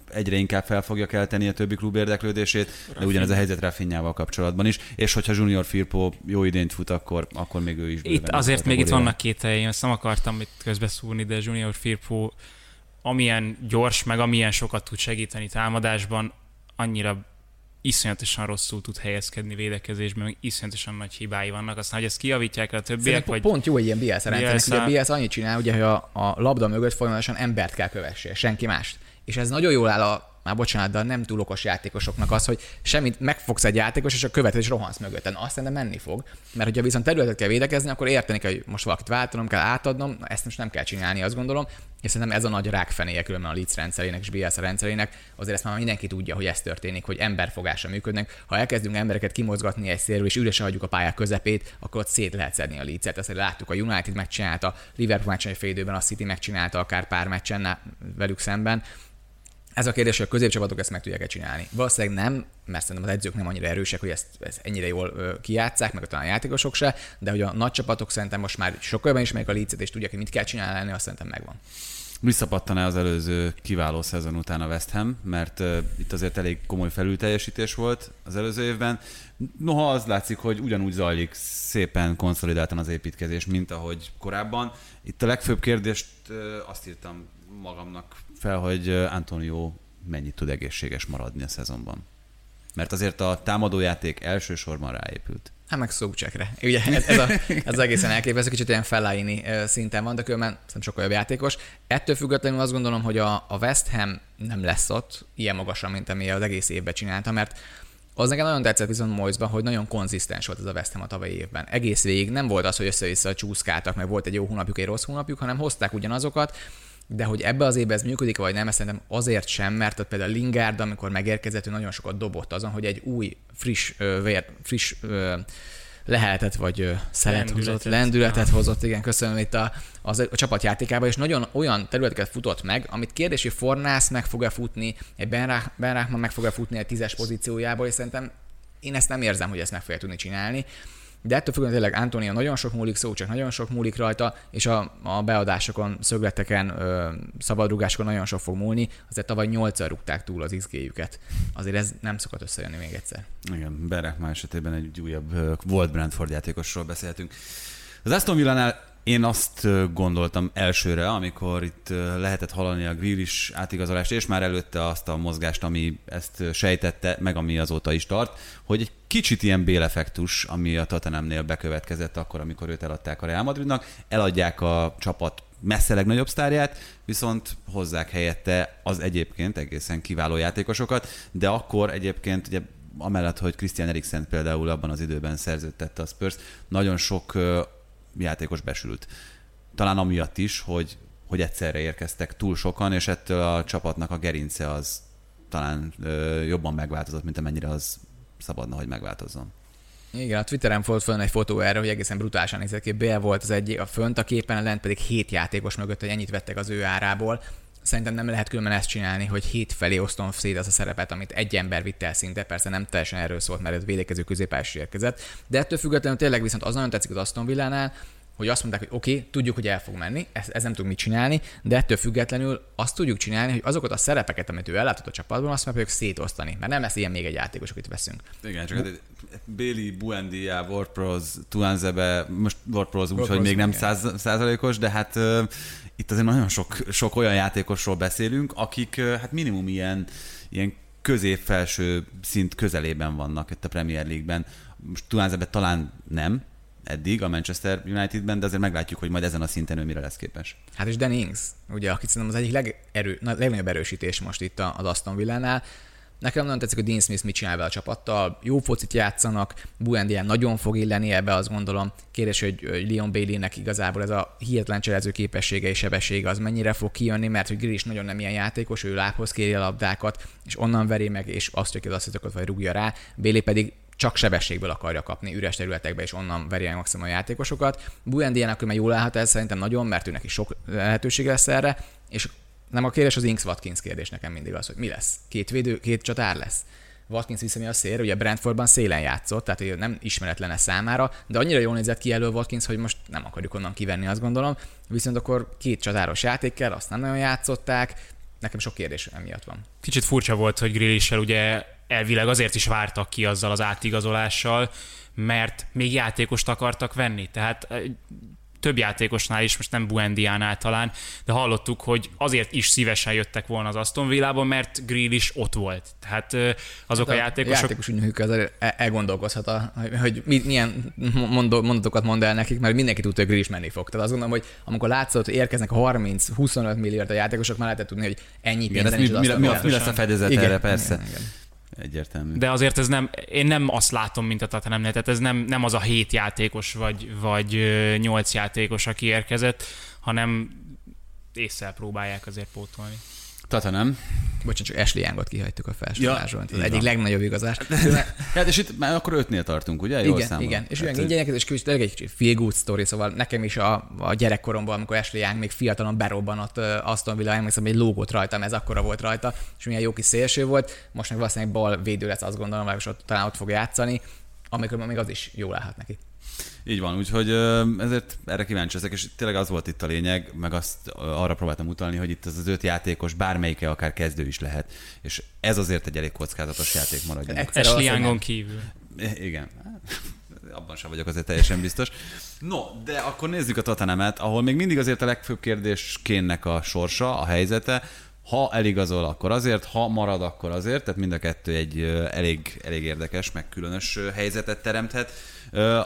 egyre inkább fel fogja kelteni a többi klub érdeklődését, de ugyanez a helyzet Rafinhával kapcsolatban is, és hogyha Junior Firpo jó idényt fut, akkor, akkor még ő is. Itt azért még itt vannak két helyén, ezt nem akartam itt közbeszúrni, de Junior Firpo amilyen gyors, meg amilyen sokat tud segíteni támadásban, annyira iszonyatosan rosszul tud helyezkedni védekezésben, meg iszonyatosan nagy hibái vannak. Aztán, hogy ezt kijavítják a többiek, Szerintem vagy... Pont jó egy ilyen BS rendszer. BS-a- Ugye a BS annyit csinál, ugye, hogy a, a labda mögött folyamatosan embert kell kövessél, senki mást. És ez nagyon jól áll a már bocsánat, de nem túl okos játékosoknak az, hogy semmit megfogsz egy játékos, és a következő is rohansz mögötten. Azt szerintem menni fog. Mert hogyha viszont területet kell védekezni, akkor érteni kell, hogy most valakit váltanom kell, átadnom, Na, ezt most nem kell csinálni, azt gondolom. És szerintem ez a nagy rákfenéje különben a Leeds rendszerének és BS rendszerének. Azért ezt már mindenki tudja, hogy ez történik, hogy emberfogása működnek. Ha elkezdünk embereket kimozgatni egy szélről, és üresen hagyjuk a pályák közepét, akkor ott szét lehet szedni a Leeds-et. Ezt láttuk, a United megcsinálta, Liverpool meccsen egy fél időben, a City megcsinálta akár pár meccsen velük szemben. Ez a kérdés, hogy a középcsapatok ezt meg tudják-e csinálni. Valószínűleg nem, mert szerintem az edzők nem annyira erősek, hogy ezt, ezt ennyire jól kijátszák, meg talán a játékosok se, de hogy a nagy csapatok szerintem most már sokkal jobban ismerik a Leeds-et, és tudják, hogy mit kell csinálni, azt szerintem megvan. Visszapattan-e az előző kiváló szezon után a West Ham, mert uh, itt azért elég komoly felülteljesítés volt az előző évben. Noha az látszik, hogy ugyanúgy zajlik szépen konszolidáltan az építkezés, mint ahogy korábban. Itt a legfőbb kérdést uh, azt írtam magamnak fel, hogy Antonio mennyit tud egészséges maradni a szezonban. Mert azért a támadójáték elsősorban ráépült. Hát meg Szócsekre. Ugye ez, ez, a, ez egészen elképesztő, kicsit ilyen Fellaini szinten van, de különben szerintem sokkal jobb játékos. Ettől függetlenül azt gondolom, hogy a, a West Ham nem lesz ott ilyen magasan, mint ami az egész évben csinálta, mert az nekem nagyon tetszett viszont Moisban, hogy nagyon konzisztens volt ez a West Ham a tavalyi évben. Egész végig nem volt az, hogy össze-vissza csúszkáltak, meg volt egy jó hónapjuk, egy rossz hónapjuk, hanem hozták ugyanazokat, de hogy ebbe az évben ez működik, vagy nem, ezt szerintem azért sem, mert ott például Lingard, amikor megérkezett, ő nagyon sokat dobott azon, hogy egy új, friss, vér, friss ö, leheltet, vagy szelet Lendületet. hozott, lendületet hozott, igen, köszönöm itt a, az, a csapatjátékába, és nagyon olyan területeket futott meg, amit kérdés, hogy Fornász meg fog-e futni, egy Ben, meg fog-e futni egy tízes pozíciójából, és szerintem én ezt nem érzem, hogy ezt meg fogja tudni csinálni. De ettől függően tényleg Antonia nagyon sok múlik, szó csak nagyon sok múlik rajta, és a, a beadásokon, szögleteken, ö, szabadrugásokon nagyon sok fog múlni. Azért tavaly nyolcszor rúgták túl az XG-jüket. Azért ez nem szokott összejönni még egyszer. Igen, Berekmár esetében egy újabb volt Brentford játékosról beszéltünk. Az Aston Villánál én azt gondoltam elsőre, amikor itt lehetett hallani a Grealish átigazolást, és már előtte azt a mozgást, ami ezt sejtette, meg ami azóta is tart, hogy egy kicsit ilyen béleffektus, ami a Tottenhamnél bekövetkezett akkor, amikor őt eladták a Real Madridnak, eladják a csapat messze legnagyobb sztárját, viszont hozzák helyette az egyébként egészen kiváló játékosokat, de akkor egyébként ugye amellett, hogy Christian Eriksen például abban az időben szerződtette a Spurs, nagyon sok játékos besült. Talán amiatt is, hogy, hogy egyszerre érkeztek túl sokan, és ettől a csapatnak a gerince az talán ö, jobban megváltozott, mint amennyire az szabadna, hogy megváltozzon. Igen, a Twitteren volt föl egy fotó erre, hogy egészen brutálisan nézett ki. Bél volt az egyik, a fönt a képen, a lent pedig hét játékos mögött, hogy ennyit vettek az ő árából. Szerintem nem lehet különben ezt csinálni, hogy hét felé osztom szét az a szerepet, amit egy ember vitt el szinte, persze nem teljesen erről szólt, mert ez védekező középpályás érkezett, de ettől függetlenül tényleg viszont az nagyon tetszik az Aston Villánál, hogy azt mondták, hogy oké, okay, tudjuk, hogy el fog menni, ez, ez nem tudunk mit csinálni, de ettől függetlenül azt tudjuk csinálni, hogy azokat a szerepeket, amit ő ellátott a csapatban, azt meg szétosztani, mert nem lesz ilyen még egy játékos, akit veszünk. Igen, csak hát Béli, Buendia, WordPros, Tuanzebe, most WordPros úgy, hogy még nem száz, százalékos, de hát itt azért nagyon sok, sok olyan játékosról beszélünk, akik hát minimum ilyen, ilyen közép-felső szint közelében vannak itt a Premier League-ben. Most Tuanzebe talán nem, eddig a Manchester Unitedben, de azért meglátjuk, hogy majd ezen a szinten ő mire lesz képes. Hát és Dan Ings, ugye, aki szerintem az egyik legerő, legnagyobb erősítés most itt az Aston Villánál, Nekem nagyon tetszik, hogy Dean Smith mit csinál be a csapattal. Jó focit játszanak, Buendia nagyon fog illeni ebbe, azt gondolom. Kérdés, hogy Leon Bailey-nek igazából ez a hihetlen cselező képessége és sebessége az mennyire fog kijönni, mert hogy Grill nagyon nem ilyen játékos, ő lábhoz kéri a labdákat, és onnan veri meg, és azt, az asszisztokat vagy rúgja rá. Bailey pedig csak sebességből akarja kapni üres területekbe, és onnan veri a maximum a játékosokat. Buendiának mert jól állhat ez szerintem nagyon, mert őnek is sok lehetőség lesz erre, és nem a kérdés az Inks Watkins kérdés nekem mindig az, hogy mi lesz. Két védő, két csatár lesz. Watkins vissza a szél, ugye Brentfordban szélen játszott, tehát hogy nem ismeretlen számára, de annyira jól nézett ki elő Watkins, hogy most nem akarjuk onnan kivenni, azt gondolom. Viszont akkor két csatáros játék azt nem nagyon játszották, nekem sok kérdés emiatt van. Kicsit furcsa volt, hogy Grillissel ugye elvileg azért is vártak ki azzal az átigazolással, mert még játékost akartak venni. Tehát több játékosnál is, most nem Buendiánál talán, de hallottuk, hogy azért is szívesen jöttek volna az Aston Villában, mert Grill is ott volt. Tehát azok hát a, a játékosok... Játékos ügynökük az elgondolkozhat, a, hogy milyen mondatokat mond el nekik, mert mindenki tudta, hogy Grill is menni fog. Tehát azt gondolom, hogy amikor látszott, hogy érkeznek 30-25 milliárd a játékosok, már lehetett tudni, hogy ennyi pénz mi, mi, mi, mi, lesz a fedezet igen, erre, persze. Igen, igen egyértelmű. De azért ez nem, én nem azt látom, mint a Tottenhamnél, tehát ez nem, nem az a hét játékos vagy, vagy nyolc játékos, aki érkezett, hanem észre próbálják azért pótolni. Tottenham. Bocsánat, csak Ashley Youngot kihagytuk a felsorolásról. Ja, az egyik legnagyobb igazás. hát és itt már akkor ötnél tartunk, ugye? Jól igen, számol. igen. És olyan hát, és kicsit egy kicsit feel good story, szóval nekem is a, a gyerekkoromban, amikor Ashley Young még fiatalon berobbanott uh, Aston Villa, emlékszem, egy lógót rajtam, ez akkora volt rajta, és milyen jó kis szélső volt. Most meg valószínűleg bal védő lesz, azt gondolom, hogy ott, talán ott fog játszani, amikor még az is jól állhat neki. Így van, úgyhogy ezért erre kíváncsi ezek, és tényleg az volt itt a lényeg, meg azt arra próbáltam utalni, hogy itt az az öt játékos bármelyike akár kezdő is lehet, és ez azért egy elég kockázatos játék maradjon. Youngon kívül. Igen. Abban sem vagyok azért teljesen biztos. No, de akkor nézzük a Tatanemet, ahol még mindig azért a legfőbb kérdés kénnek a sorsa, a helyzete, ha eligazol, akkor azért, ha marad, akkor azért, tehát mind a kettő egy elég, elég érdekes, meg különös helyzetet teremthet.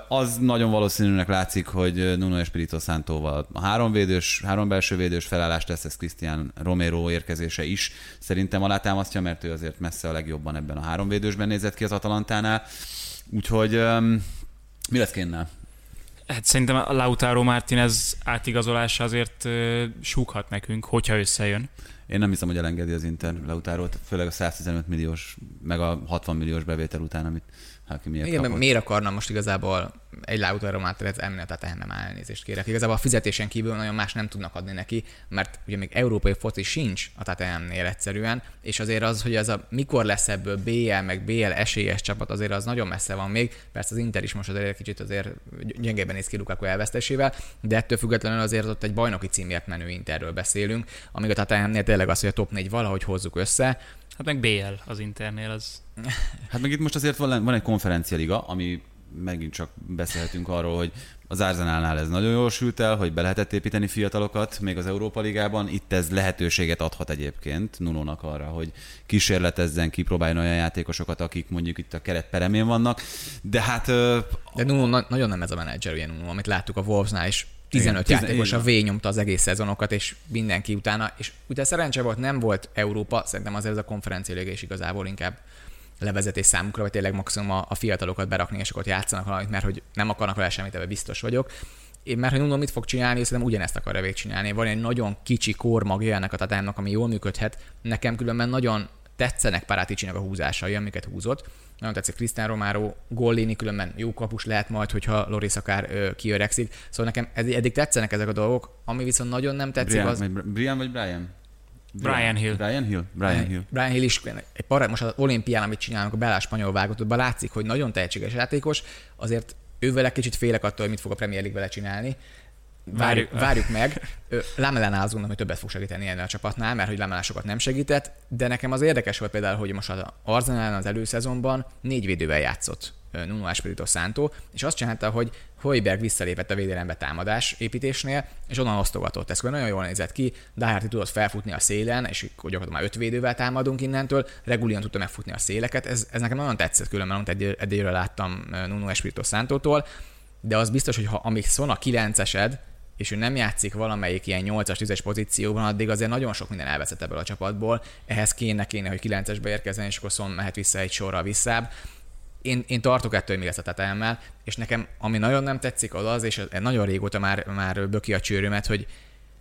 Az nagyon valószínűnek látszik, hogy Nuno Espirito Santóval a három, védős, három belső védős felállást tesz, ez Cristian Romero érkezése is szerintem alátámasztja, mert ő azért messze a legjobban ebben a három védősben nézett ki az Atalantánál. Úgyhogy mi lesz kénnel? Hát szerintem a Lautaro Martinez átigazolása azért uh, súghat nekünk, hogyha összejön. Én nem hiszem, hogy elengedi az Inter Lautarót, főleg a 115 milliós, meg a 60 milliós bevétel után, amit miért Igen, kapott. miért akarna most igazából egy Lautaro Martinez emlni, tehát nem elnézést kérek. Igazából a fizetésen kívül nagyon más nem tudnak adni neki, mert ugye még európai foci sincs a Tottenhamnél egyszerűen, és azért az, hogy ez a mikor lesz ebből BL, meg BL esélyes csapat, azért az nagyon messze van még. Persze az Inter is most azért egy kicsit azért gyengében néz ki Lukaku elvesztésével, de ettől függetlenül azért ott egy bajnoki címért menő Interről beszélünk, amíg a Tottenhamnél tényleg az, hogy a top 4 valahogy hozzuk össze, Hát meg BL az Internél az. Hát meg itt most azért van, van egy konferencialiga, ami megint csak beszélhetünk arról, hogy az Arsenalnál ez nagyon jól sült el, hogy be lehetett építeni fiatalokat, még az Európa Ligában. Itt ez lehetőséget adhat egyébként Nunónak arra, hogy kísérletezzen, kipróbáljon olyan játékosokat, akik mondjuk itt a keret peremén vannak. De hát... De Nuno na- nagyon nem ez a menedzser, ilyen Nuno, amit láttuk a Wolvesnál is 15 Igen, játékos a V nyomta az egész szezonokat, és mindenki utána, és ugye szerencse volt, nem volt Európa, szerintem azért ez a konferencia is igazából inkább levezetés számukra, vagy tényleg maximum a, a fiatalokat berakni, és akkor játszanak valamit, mert hogy nem akarnak vele semmit, ebben biztos vagyok. Én mert hogy Nuno mit fog csinálni, és szerintem ugyanezt akarja csinálni. Van egy nagyon kicsi kormagja ennek a tatámnak, ami jól működhet. Nekem különben nagyon tetszenek Paráticsinek a húzásai, amiket húzott. Nagyon tetszik Cristian Romero, Gollini különben jó kapus lehet majd, hogyha Loris akár ö, kiöregszik. Szóval nekem eddig tetszenek ezek a dolgok, ami viszont nagyon nem tetszik Brian, az... Brian vagy Brian? Brian Hill. Brian Hill? Brian Hill. Brian Hill is egy parad, most az olimpián, amit csinálnak, a beláll spanyol válogatottban látszik, hogy nagyon tehetséges játékos, azért ővel egy kicsit félek attól, hogy mit fog a Premier League vele csinálni. Várjuk, Várjuk. meg. Azt gondolom, hogy többet fog segíteni ennél a csapatnál, mert hogy Lamelán sokat nem segített, de nekem az érdekes volt például, hogy most az Arsenal az előszezonban négy védővel játszott Nuno Espirito Santo, és azt csinálta, hogy Hoiberg visszalépett a védelembe támadás építésnél, és onnan osztogatott. Ez nagyon jól nézett ki, Daherty tudott felfutni a szélen, és gyakorlatilag már öt védővel támadunk innentől, Regulian tudta megfutni a széleket, ez, ez nekem nagyon tetszett, különben amit eddig- eddigről láttam Nuno Espirito Santótól, de az biztos, hogy ha amíg Son a 9-esed, és ő nem játszik valamelyik ilyen 8-as, 10-es pozícióban, addig azért nagyon sok minden elveszett ebből a csapatból. Ehhez kéne, kéne, hogy 9-esbe érkezzen, és akkor Son mehet vissza egy sorral visszább. Én, én tartok ettől, mi lesz a tetejemmel, és nekem, ami nagyon nem tetszik, az az, és nagyon régóta már, már böki a csőrömet, hogy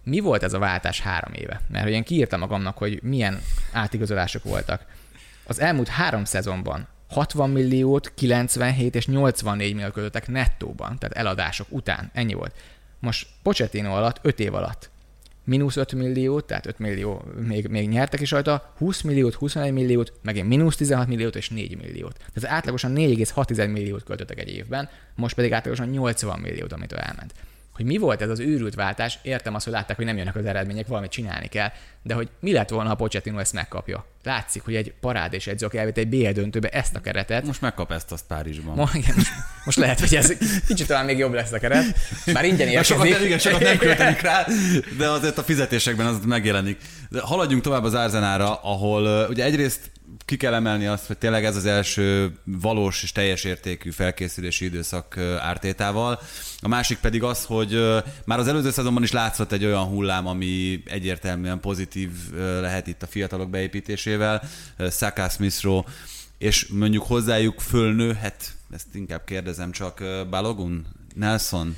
mi volt ez a váltás három éve? Mert hogy én kiírtam magamnak, hogy milyen átigazolások voltak. Az elmúlt három szezonban 60 milliót, 97 és 84 milliót költöttek nettóban, tehát eladások után. Ennyi volt. Most Pochettino alatt, 5 év alatt mínusz 5 milliót, tehát 5 millió még, még nyertek is rajta, 20 milliót, 21 milliót, megint mínusz 16 milliót és 4 milliót. Tehát átlagosan 4,6 milliót költöttek egy évben, most pedig átlagosan 80 milliót, amitől elment. Hogy mi volt ez az őrült váltás, értem azt, hogy látták, hogy nem jönnek az eredmények, valamit csinálni kell, de hogy mi lett volna, ha Pochettino ezt megkapja? Látszik, hogy egy parád és edző, aki elvitt egy BL döntőbe ezt a keretet, Most megkap ezt azt Párizsban. Ma, igen, most, most lehet, hogy ez kicsit talán még jobb lesz a keret. Bár ingyen Mert sokat, érkezik. igen, sokat nem költenik rá, de azért a fizetésekben az megjelenik. De haladjunk tovább az Arzenára, ahol ugye egyrészt ki kell emelni azt, hogy tényleg ez az első valós és teljes értékű felkészülési időszak ártétával. A másik pedig az, hogy már az előző szezonban is látszott egy olyan hullám, ami egyértelműen pozitív lehet itt a fiatalok beépítésével, Saka Smith és mondjuk hozzájuk fölnőhet, ezt inkább kérdezem csak, Balogun, Nelson,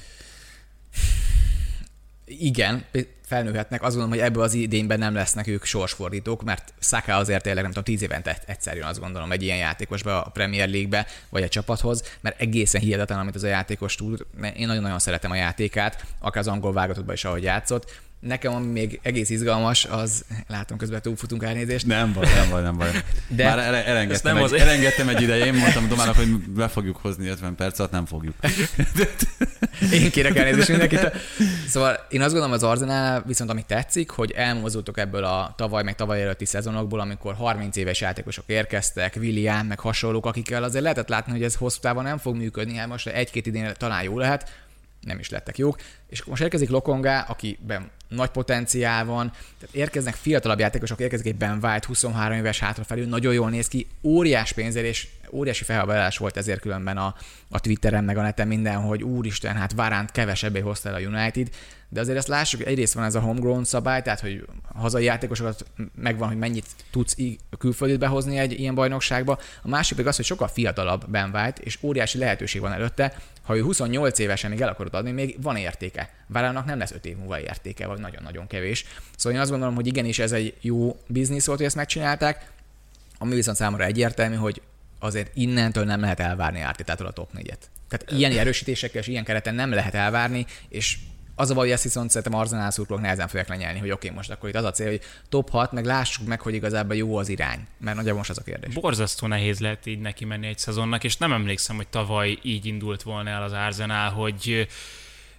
Igen, felnőhetnek. Azt gondolom, hogy ebből az idényben nem lesznek ők sorsfordítók, mert Saka azért tényleg nem tudom, tíz évente egyszer jön azt gondolom egy ilyen játékosba a Premier League-be, vagy a csapathoz, mert egészen hihetetlen, amit az a játékos tud. Én nagyon-nagyon szeretem a játékát, akár az angol válogatottban is, ahogy játszott. Nekem ami még egész izgalmas, az látom közben túlfutunk elnézést. Nem baj, nem baj, nem baj. De- Már ele- elengedtem, nem egy, az- elengedtem egy ideje, én mondtam Domának, hogy be fogjuk hozni 50 percet, nem fogjuk. Én kérek elnézést mindenkit. Szóval én azt gondolom az Arsenal viszont ami tetszik, hogy elmozdultok ebből a tavaly, meg tavaly előtti szezonokból, amikor 30 éves játékosok érkeztek, William, meg hasonlók, akikkel azért lehetett látni, hogy ez hosszú távon nem fog működni, hát most egy-két idén talán jó lehet, nem is lettek jók. És most érkezik Lokongá, akiben nagy potenciál van, tehát érkeznek fiatalabb játékosok, érkezik egy Ben White, 23 éves hátrafelül, nagyon jól néz ki, óriás pénzért, és óriási felhabálás volt ezért különben a, a Twitteren, meg a neten minden, hogy úristen, hát Varánt kevesebbé hozta el a United, de azért ezt lássuk, egyrészt van ez a homegrown szabály, tehát hogy hazai játékosokat megvan, hogy mennyit tudsz külföldit behozni egy ilyen bajnokságba. A másik pedig az, hogy sokkal fiatalabb Ben White, és óriási lehetőség van előtte. Ha ő 28 évesen még el akarod adni, még van értéke. Várának nem lesz 5 év múlva értéke, vagy nagyon-nagyon kevés. Szóval én azt gondolom, hogy igenis ez egy jó biznisz volt, hogy ezt megcsinálták. Ami viszont számomra egyértelmű, hogy azért innentől nem lehet elvárni Ártétától a top 4-et. Tehát ilyen erősítésekkel és ilyen kereten nem lehet elvárni, és az a baj, hogy ezt viszont szerintem Arzenál szurkolók nehezen fogják lenyelni, hogy oké, most akkor itt az a cél, hogy top 6, meg lássuk meg, hogy igazából jó az irány. Mert nagyjából most az a kérdés. Borzasztó nehéz lehet így neki menni egy szezonnak, és nem emlékszem, hogy tavaly így indult volna el az Arsenal, hogy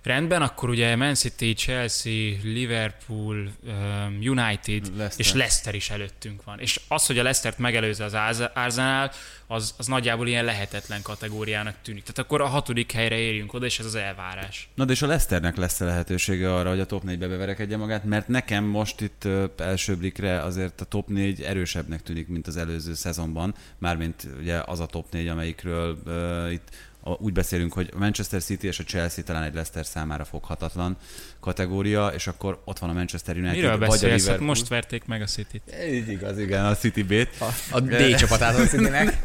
rendben, akkor ugye Man City, Chelsea, Liverpool, um, United Leicester. és Leicester is előttünk van. És az, hogy a Leicestert megelőzze az Arse- Arsenal, az, az nagyjából ilyen lehetetlen kategóriának tűnik. Tehát akkor a hatodik helyre érjünk oda, és ez az elvárás. Na de és a Leicesternek lesz -e lehetősége arra, hogy a top 4-be beverekedje magát, mert nekem most itt első blikre azért a top 4 erősebbnek tűnik, mint az előző szezonban, mármint ugye az a top 4, amelyikről uh, itt a, úgy beszélünk, hogy a Manchester City és a Chelsea talán egy Leicester számára foghatatlan kategória, és akkor ott van a Manchester United, Miről vagy a beszélsz? Hát Liverpool. most verték meg a City-t. Így igaz, igen, a City B-t. A, a D csapatát az Citynek.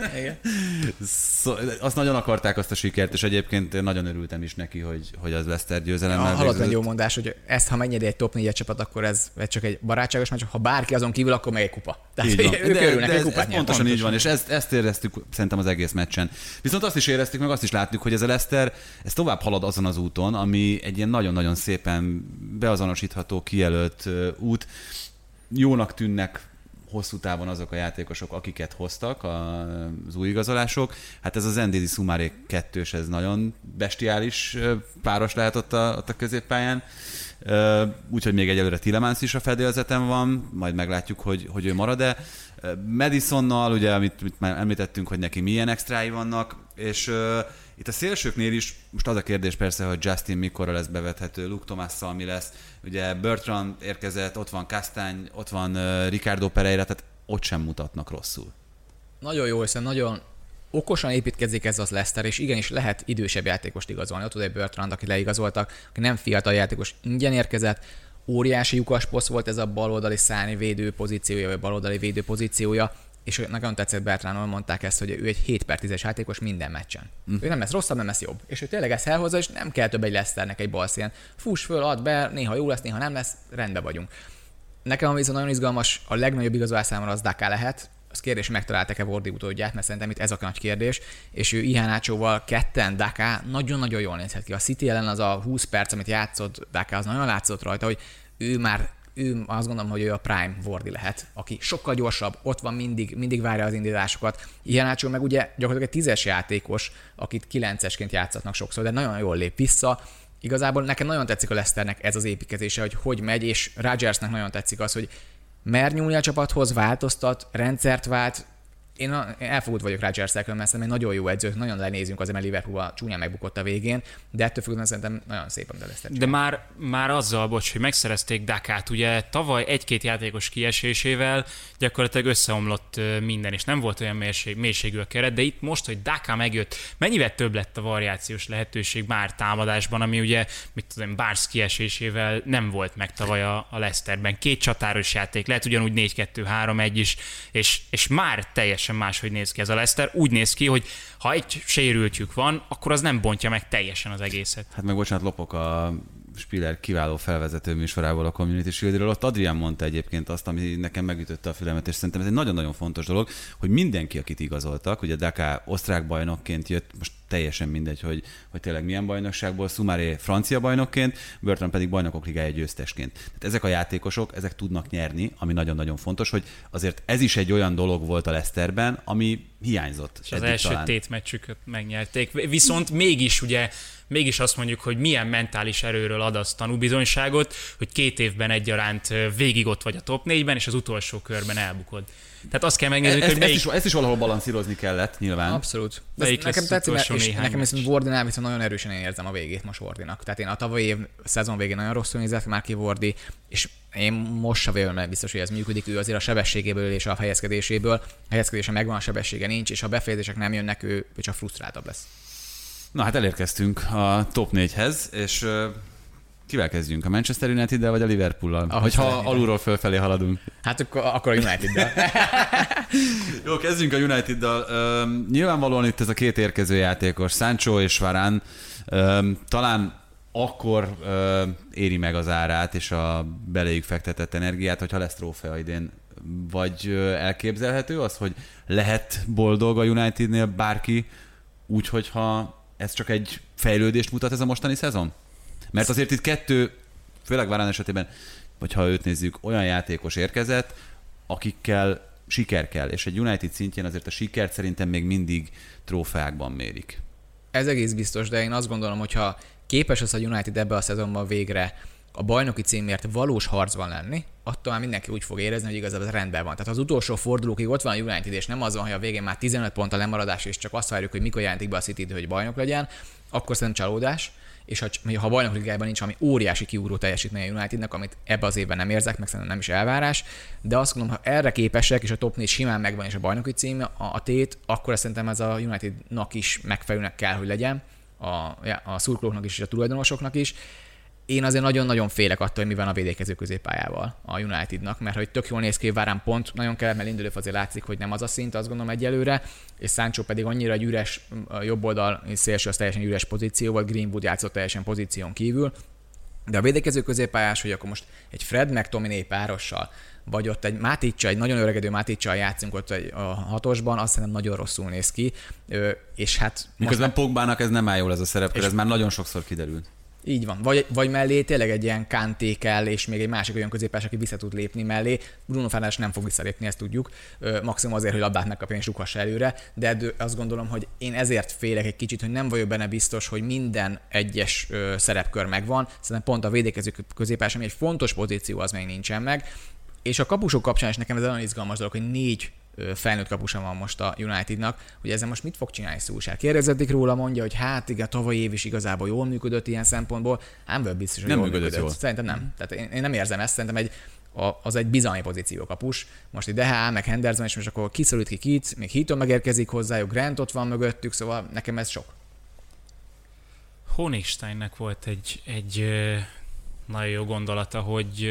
Szó, azt nagyon akarták azt a sikert, és egyébként én nagyon örültem is neki, hogy, hogy az Leicester győzelemmel Hallottam egy jó mondás, hogy ezt, ha megnyeri egy top 4 csapat, akkor ez, ez csak egy barátságos meccs, ha bárki azon kívül, akkor meg egy kupa. Tehát Így van. ők De, örülnek, de egy ez, kupát ez pontosan így van, és ezt, ezt éreztük szerintem az egész meccsen. Viszont azt is éreztük, meg azt is látjuk, hogy ez a Leicester, ez tovább halad azon az úton, ami egy ilyen nagyon-nagyon szépen beazonosítható, kijelölt út. jónak tűnnek hosszú távon azok a játékosok, akiket hoztak az új igazolások. Hát ez az Ndidi Sumáré kettős, ez nagyon bestiális páros lehet ott a, ott a középpályán. Úgyhogy még egyelőre Tilemans is a fedélzeten van, majd meglátjuk, hogy, hogy ő marad-e. Madisonnal, ugye, amit, amit már említettünk, hogy neki milyen extrái vannak, és itt a szélsőknél is, most az a kérdés persze, hogy Justin mikorra lesz bevethető, Luke Thomasszal mi lesz, ugye Bertrand érkezett, ott van Kastány, ott van Ricardo Pereira, tehát ott sem mutatnak rosszul. Nagyon jó, hiszen nagyon okosan építkezik ez az Leicester, és igenis lehet idősebb játékost igazolni. Ott egy Bertrand, aki leigazoltak, aki nem fiatal játékos, ingyen érkezett, óriási lyukas poszt volt ez a baloldali szállni védő pozíciója, vagy baloldali védő pozíciója, és nagyon tetszett Bertrandon, mondták ezt, hogy ő egy 7 per 10-es játékos minden meccsen. Mm. Ő nem lesz rosszabb, nem lesz jobb. És ő tényleg ezt elhozza, és nem kell több egy Leicesternek egy balszín. Fuss föl, add be, néha jó lesz, néha nem lesz, rendben vagyunk. Nekem viszont nagyon izgalmas, a legnagyobb igazolás számomra az Daka lehet, az kérdés, hogy megtaláltak-e Vordi utódját, mert szerintem itt ez a nagy kérdés, és ő Ihánácsóval ketten Daka nagyon-nagyon jól nézhet ki. A City ellen az a 20 perc, amit játszott Daka, az nagyon látszott rajta, hogy ő már ő azt gondolom, hogy ő a prime Vordi lehet, aki sokkal gyorsabb, ott van mindig, mindig várja az indításokat. Ihenácsó meg ugye gyakorlatilag egy tízes játékos, akit kilencesként játszatnak sokszor, de nagyon jól lép vissza. Igazából nekem nagyon tetszik a Leicesternek ez az építkezése, hogy hogy megy, és Rodgersnek nagyon tetszik az, hogy mer nyúlni a csapathoz, változtat, rendszert vált, én elfogult vagyok Rodgers mert szerintem egy nagyon jó edző, nagyon lenézünk azért, mert Liverpool csúnyán megbukott a végén, de ettől függetlenül szerintem nagyon szép, amit Leicester De már, már azzal, bocs, hogy megszerezték Dakát, ugye tavaly egy-két játékos kiesésével gyakorlatilag összeomlott minden, és nem volt olyan mélység, mélységű a keret, de itt most, hogy Daka megjött, mennyivel több lett a variációs lehetőség már támadásban, ami ugye, mit tudom, Bars kiesésével nem volt meg tavaly a, a Leicesterben. Két csatáros játék, lehet ugyanúgy 4-2-3-1 is, és, és már teljesen teljesen máshogy néz ki ez a Leicester. Úgy néz ki, hogy ha egy sérültjük van, akkor az nem bontja meg teljesen az egészet. Hát meg bocsánat, lopok a Spiller kiváló felvezető műsorából a Community Shieldről. Ott Adrián mondta egyébként azt, ami nekem megütötte a fülemet, és szerintem ez egy nagyon-nagyon fontos dolog, hogy mindenki, akit igazoltak, ugye Daka osztrák bajnokként jött, most teljesen mindegy, hogy, hogy tényleg milyen bajnokságból, Sumaré francia bajnokként, Burton pedig bajnokok ligája győztesként. Tehát ezek a játékosok, ezek tudnak nyerni, ami nagyon-nagyon fontos, hogy azért ez is egy olyan dolog volt a Leicesterben, ami hiányzott. És az első talán. tétmeccsüket megnyerték. Viszont mégis ugye mégis azt mondjuk, hogy milyen mentális erőről ad az tanúbizonyságot, hogy két évben egyaránt végig ott vagy a top négyben, és az utolsó körben elbukod. Tehát azt kell megnézni, hogy melyik... ezt, is, ezt is valahol balanszírozni kellett, nyilván. Abszolút. De ez nekem tetszik, mert, és nekem viszont Wardinál viszont nagyon erősen én érzem a végét most Wardinak. Tehát én a tavalyi év szezon végén nagyon rosszul nézett már ki Wardi, és én most sem vagyok biztos, hogy ez működik, ő azért a sebességéből és a helyezkedéséből. A helyezkedése megvan, a sebessége nincs, és ha befejezések nem jönnek, ő, ő csak frusztráltabb lesz. Na hát elérkeztünk a top 4-hez, és Kivel kezdjünk? A Manchester United-del vagy a Liverpool-al? Ahogy ha alulról fölfelé haladunk. Hát akkor, akkor a United-del. Jó, kezdjünk a United-dal. Uh, nyilvánvalóan itt ez a két érkező játékos, Sancho és Varán, talán akkor éri meg az árát és a beléjük fektetett energiát, hogyha lesz trófea idén. Vagy elképzelhető az, hogy lehet boldog a Unitednél bárki, úgy, hogyha ez csak egy fejlődést mutat ez a mostani szezon? Mert azért itt kettő, főleg Varán esetében, vagy ha őt nézzük, olyan játékos érkezett, akikkel siker kell, és egy United szintjén azért a sikert szerintem még mindig trófeákban mérik. Ez egész biztos, de én azt gondolom, hogyha képes az a United ebbe a szezonban végre a bajnoki címért valós harcban lenni, attól már mindenki úgy fog érezni, hogy igazából ez rendben van. Tehát az utolsó fordulókig ott van a United, és nem az van, hogy a végén már 15 pont a lemaradás, és csak azt várjuk, hogy mikor jelentik be a City, hogy bajnok legyen, akkor szerintem csalódás és ha, ha a bajnok ligájában nincs ami óriási kiúró teljesítmény a Unitednek, amit ebbe az évben nem érzek, meg szerintem nem is elvárás, de azt gondolom, ha erre képesek, és a top 4 simán megvan, és a bajnoki cím a, a tét, akkor szerintem ez a Unitednak is megfelelőnek kell, hogy legyen, a, a szurkolóknak is, és a tulajdonosoknak is, én azért nagyon-nagyon félek attól, hogy mi van a védekező középpályával a Unitednak, mert hogy tök jól néz ki, várám pont, nagyon kell, mert Lindelöf azért látszik, hogy nem az a szint, azt gondolom egyelőre, és Sancho pedig annyira egy üres, jobb oldal szélső, az teljesen üres pozíció volt, Greenwood játszott teljesen pozíción kívül, de a védekező középpályás, hogy akkor most egy Fred meg Tominé párossal, vagy ott egy Máticsa, egy nagyon öregedő Máticsa játszunk ott egy, a hatosban, azt szerintem nagyon rosszul néz ki, és hát... Miközben most... Pogbának ez nem áll jól ez a szerep, ez már nagyon sokszor kiderült. Így van. Vagy, vagy mellé tényleg egy ilyen Kanté kell, és még egy másik olyan középes, aki vissza tud lépni mellé. Bruno Fernandes nem fog visszalépni, ezt tudjuk. Ö, maximum azért, hogy labdát megkapja és sukhassa előre, de azt gondolom, hogy én ezért félek egy kicsit, hogy nem vagyok benne biztos, hogy minden egyes ö, szerepkör megvan. Szerintem pont a védekező középes, ami egy fontos pozíció, az még nincsen meg. És a kapusok kapcsán is nekem ez nagyon izgalmas dolog, hogy négy felnőtt kapusa van most a Unitednak, hogy ezzel most mit fog csinálni Szulsár. Kérdezették róla, mondja, hogy hát igen, tavaly év is igazából jól működött ilyen szempontból, nem vagyok biztos, hogy Nem jól működött működött. jól. Szerintem nem. Tehát én, én nem érzem ezt, szerintem egy, a, az egy bizalmi pozíció kapus. Most egy DH, meg Henderson, és most akkor kiszorít ki kit, még Hiton megérkezik hozzájuk, Grant ott van mögöttük, szóval nekem ez sok. Honigsteinnek volt egy, egy nagyon jó gondolata, hogy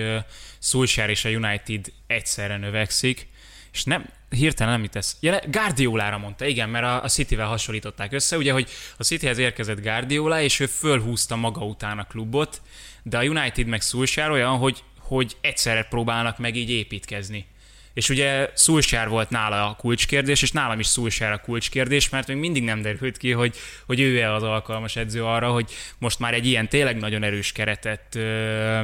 Solskjaer és a United egyszerre növekszik, és nem, hirtelen nem tesz. Ja, Guardiolára mondta, igen, mert a, a Cityvel hasonlították össze, ugye, hogy a Cityhez érkezett Guardiola, és ő fölhúzta maga után a klubot, de a United meg Solskjaer olyan, hogy, hogy egyszerre próbálnak meg így építkezni. És ugye Solskjaer volt nála a kulcskérdés, és nálam is Solskjaer a kulcskérdés, mert még mindig nem derült ki, hogy, hogy ő-e az alkalmas edző arra, hogy most már egy ilyen tényleg nagyon erős keretet ö,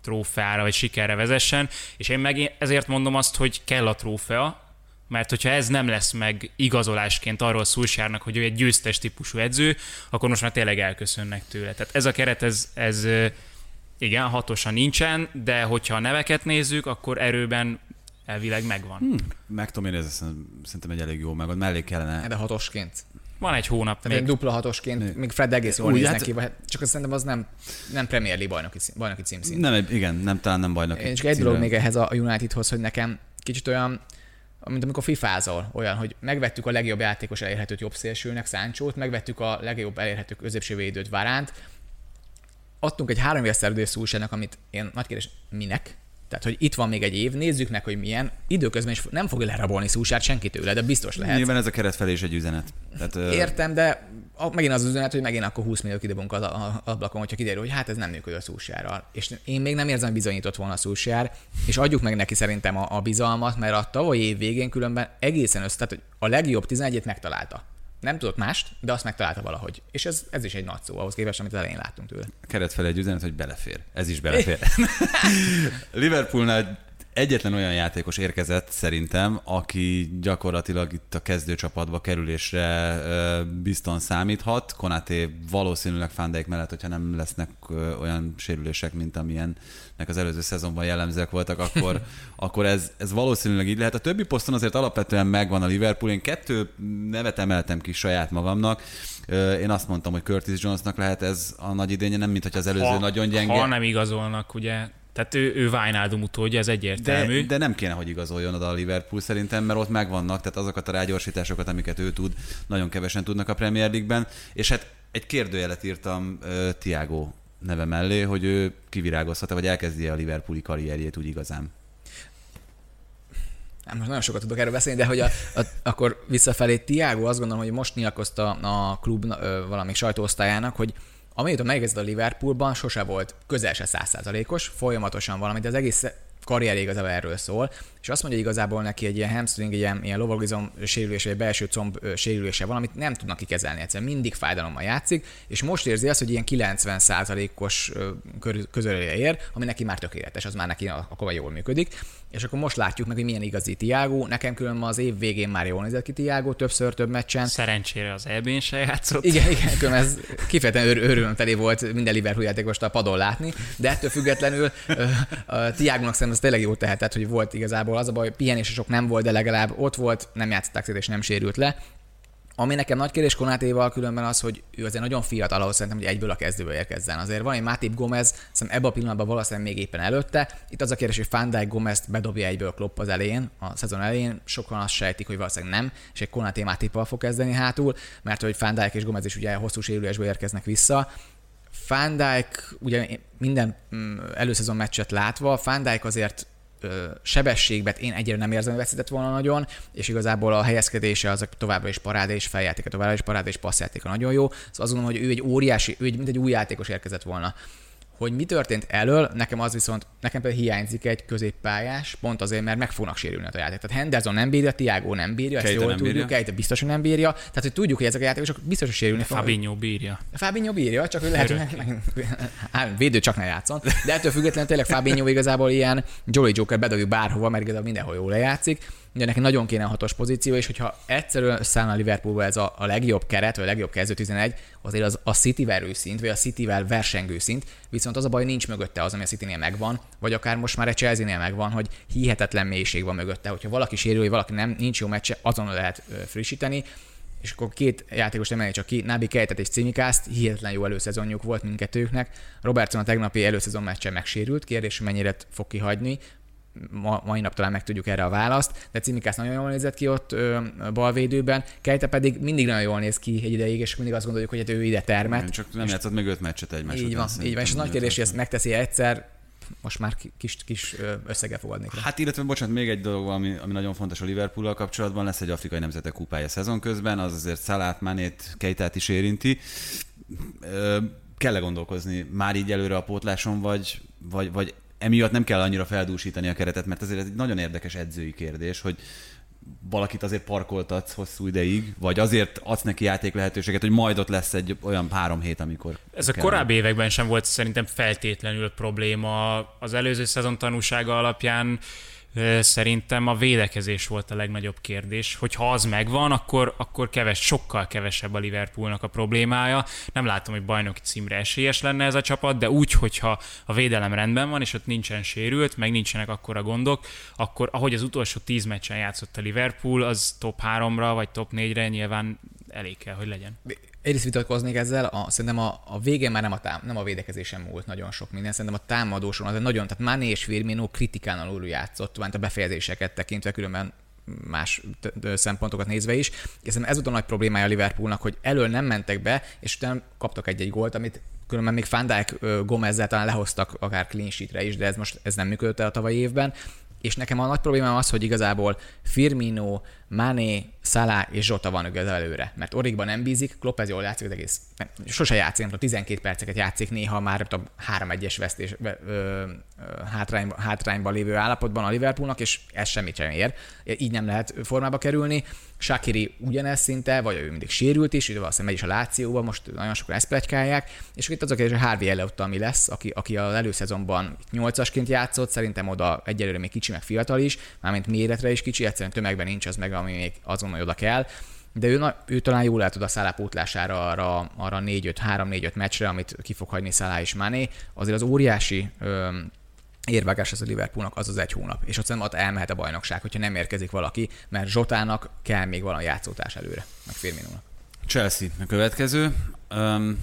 trófeára vagy sikerre vezessen, és én meg ezért mondom azt, hogy kell a trófea, mert hogyha ez nem lesz meg igazolásként arról Szulsárnak, hogy ő egy győztes típusú edző, akkor most már tényleg elköszönnek tőle. Tehát ez a keret, ez, ez igen, hatosan nincsen, de hogyha a neveket nézzük, akkor erőben elvileg megvan. Hmm. Meg tudom én, ez szerintem egy elég jó megad. Mellé kellene. De hatosként. Van egy hónap Tehát egy még. dupla hatosként, még Fred egész jól Úgy, néz hát- neki, vagy- csak azt szerintem az nem, nem Premier League bajnoki, bajnoki címszín. Nem, igen, nem, talán nem bajnak. És egy dolog még ehhez a Unitedhoz, hogy nekem kicsit olyan, mint amikor fifázol, olyan, hogy megvettük a legjobb játékos elérhetőt jobb szélsőnek, Száncsót, megvettük a legjobb elérhető középső védőt, Varánt, adtunk egy három éves Szulsárnak, amit én nagy kérdés, minek? Tehát, hogy itt van még egy év, nézzük meg, hogy milyen. Időközben is nem fogja lerabolni Szulsárt senki tőle, de biztos lehet. Nyilván ez a keret felé is egy üzenet. Tehát, Értem, de a- megint az üzenet, hogy megint akkor 20 millió kidobunk az a- a- ablakon, hogyha kiderül, hogy hát ez nem működött Szulsárral. És én még nem érzem, hogy bizonyított volna Szulsár, és adjuk meg neki szerintem a, a bizalmat, mert a tavalyi év végén különben egészen össze, tehát, hogy a legjobb 11-et megtalálta. Nem tudott mást, de azt megtalálta valahogy. És ez, ez is egy nagy szó ahhoz képest, amit az elején láttunk tőle. keret felé egy üzenet, hogy belefér. Ez is belefér. Liverpoolnál egyetlen olyan játékos érkezett szerintem, aki gyakorlatilag itt a kezdőcsapatba kerülésre bizton számíthat. Konaté valószínűleg Van Dijk mellett, hogyha nem lesznek olyan sérülések, mint amilyennek az előző szezonban jellemzőek voltak, akkor, akkor ez, ez valószínűleg így lehet. A többi poszton azért alapvetően megvan a Liverpool. Én kettő nevet emeltem ki saját magamnak. Én azt mondtam, hogy Curtis Jonesnak lehet ez a nagy idénye, nem mint hogy az előző nagyon gyenge. Ha nem igazolnak, ugye, tehát ő, ő Wijnaldum utódja, ez egyértelmű. De, de nem kéne, hogy igazoljon oda a Liverpool szerintem, mert ott megvannak, tehát azokat a rágyorsításokat, amiket ő tud, nagyon kevesen tudnak a Premier League-ben. És hát egy kérdőjelet írtam uh, Tiago neve mellé, hogy ő kivirágozhat-e, vagy elkezdi a Liverpooli karrierjét úgy igazán. Nem, most nagyon sokat tudok erről beszélni, de hogy a, a, akkor visszafelé Tiago azt gondolom, hogy most nyilatkozta a klub ö, valami sajtóosztályának, hogy amióta megkezdett a Liverpoolban, sose volt közel se százszázalékos, folyamatosan valami, de az egész karrier igazából erről szól, és azt mondja hogy igazából neki egy ilyen hamstring, egy ilyen, ilyen lovagizom sérülése, vagy belső comb sérülése valamit nem tudnak kikezelni egyszerűen, mindig fájdalommal játszik, és most érzi azt, hogy ilyen 90%-os ö, kör- közelére ér, ami neki már tökéletes, az már neki akkor jól működik, és akkor most látjuk meg, hogy milyen igazi Tiago. Nekem különben az év végén már jól nézett ki Tiago, többször, több meccsen. Szerencsére az EB-n se játszott. Igen, igen, különben ez kifejezetten ör- örömteli volt minden Liverpool játékost a padon látni, de ettől függetlenül ö, a Tiago-nak szerintem ez tényleg jó tehetett, hogy volt igazából az a baj, pihenése sok nem volt, de legalább ott volt, nem játszották szét és nem sérült le. Ami nekem nagy kérdés Konátéval különben az, hogy ő azért nagyon fiatal ahhoz szerintem, hogy egyből a kezdőbe érkezzen. Azért van egy Matip Gomez, szerintem ebben a pillanatban valószínűleg még éppen előtte. Itt az a kérdés, hogy Van Dijk Gomez bedobja egyből Klopp az elején, a szezon elején. Sokan azt sejtik, hogy valószínűleg nem, és egy Konaté Matippal fog kezdeni hátul, mert hogy Van és Gomez is ugye hosszú sérülésből érkeznek vissza. Van ugye minden mm, előszezon meccset látva, Van azért sebességben én egyre nem érzem, hogy veszített volna nagyon, és igazából a helyezkedése az továbbra is parád és feljátéka, továbbra is parád és passzjátéka nagyon jó. Szóval azt gondolom, hogy ő egy óriási, ő egy, mint egy új játékos érkezett volna. Hogy mi történt elől, nekem az viszont, nekem például hiányzik egy középpályás, pont azért, mert meg fognak sérülni a játék. Tehát Henderson nem bírja, Tiago nem bírja, ezt Keita jól nem tudjuk. Keita biztos, hogy nem bírja. Tehát, hogy tudjuk, hogy ezek a játékosok biztos, hogy sérülni fognak. Fabinho bírja. Fábinho bírja, csak ő lehet, hogy védő csak ne játszon. De ettől függetlenül tényleg Fábinho igazából ilyen Jolly Joker bedobjuk bárhova, mert igazából mindenhol jól lejátszik. Ugye neki nagyon kéne a hatos pozíció, és hogyha egyszerűen szállna a Liverpoolba ez a, a legjobb keret, vagy a legjobb kezdő 11, azért az a City szint, vagy a Cityvel versengő szint, viszont az a baj, nincs mögötte az, ami a Citynél megvan, vagy akár most már a Chelsea-nél megvan, hogy hihetetlen mélység van mögötte. Hogyha valaki sérül, vagy valaki nem, nincs jó meccse, azonnal lehet frissíteni, és akkor két játékos emelni csak ki, Nábi Kejtet és Cimikázt, hihetetlen jó előszezonjuk volt mindkettőknek. Robertson a tegnapi előszezon meccsen megsérült, kérdés, mennyire fog kihagyni. Ma, mai nap talán megtudjuk erre a választ, de Cimikász nagyon jól nézett ki ott ö, balvédőben, Kejte pedig mindig nagyon jól néz ki egy ideig, és mindig azt gondoljuk, hogy hát ő ide termet. Csak nem játszott még öt meccset egymás Így van, így van, és az nagy kérdés, hogy ezt megteszi egyszer, most már ki- kis, kis ö, összeggel fogadnék rá. Hát illetve, bocsánat, még egy dolog, ami, ami nagyon fontos a Liverpool kapcsolatban, lesz egy afrikai nemzetek kupája szezon közben, az azért Szalát, Manét, Keitát is érinti. Ö, kell-e gondolkozni már így előre a pótláson, vagy, vagy, vagy emiatt nem kell annyira feldúsítani a keretet, mert azért ez egy nagyon érdekes edzői kérdés, hogy valakit azért parkoltatsz hosszú ideig, vagy azért adsz neki játék lehetőséget, hogy majd ott lesz egy olyan három hét, amikor Ez a kell. korábbi években sem volt szerintem feltétlenül probléma. Az előző szezon tanúsága alapján szerintem a védekezés volt a legnagyobb kérdés. Hogyha az megvan, akkor, akkor keves, sokkal kevesebb a Liverpoolnak a problémája. Nem látom, hogy bajnoki címre esélyes lenne ez a csapat, de úgy, hogyha a védelem rendben van, és ott nincsen sérült, meg nincsenek akkora gondok, akkor ahogy az utolsó tíz meccsen játszott a Liverpool, az top 3-ra vagy top 4-re nyilván elég kell, hogy legyen. Is vitatkoznék ezzel, a, szerintem a, a végén már nem a, tám, nem a védekezésen múlt nagyon sok minden, szerintem a támadóson az nagyon, tehát Mané és Firmino kritikán alul játszott, mert a befejezéseket tekintve különben más szempontokat nézve is. És ez volt a nagy problémája a Liverpoolnak, hogy elől nem mentek be, és utána kaptak egy-egy gólt, amit különben még Van Dijk Gomezzel talán lehoztak akár clean sheetre is, de ez most ez nem működött el a tavalyi évben. És nekem a nagy problémám az, hogy igazából Firmino, Mané, Salah és Zsota van igazából előre. Mert Origban nem bízik, Klopp ez jól játszik az egész. Sose játszik, nem tudom, 12 perceket játszik, néha már tudom, 3-1-es vesztés, hátrányba, hátrányban lévő állapotban a Liverpoolnak, és ez semmit sem ér. Így nem lehet formába kerülni. Shakiri ugyanez szinte, vagy ő mindig sérült is, ő valószínűleg megy is a Lációba, most nagyon sokan ezt pletykálják, és akkor itt az a kérdés, hogy Harvey Elliott, ami lesz, aki, aki az előszezonban 8-asként játszott, szerintem oda egyelőre még kicsi, meg fiatal is, mármint méretre is kicsi, egyszerűen tömegben nincs az meg, ami még azon, hogy oda kell. De ő, na, ő talán jól el tud a Szálá pótlására arra, arra 4-5, 3-4-5 meccsre, amit ki fog hagyni Szálá és Mané. Azért az óriási öm, érvágás ez a Liverpoolnak az az egy hónap, és ott szerintem ott elmehet a bajnokság, hogyha nem érkezik valaki, mert Zsotának kell még valami játszótárs előre, meg Firminónak. Chelsea a következő,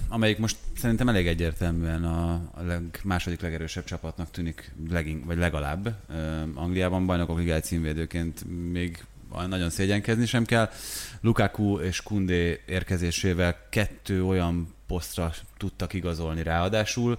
amelyik most szerintem elég egyértelműen a, leg, második legerősebb csapatnak tűnik, legink, vagy legalább. Angliában bajnokok ligáj címvédőként még nagyon szégyenkezni sem kell. Lukaku és Kundé érkezésével kettő olyan posztra tudtak igazolni ráadásul.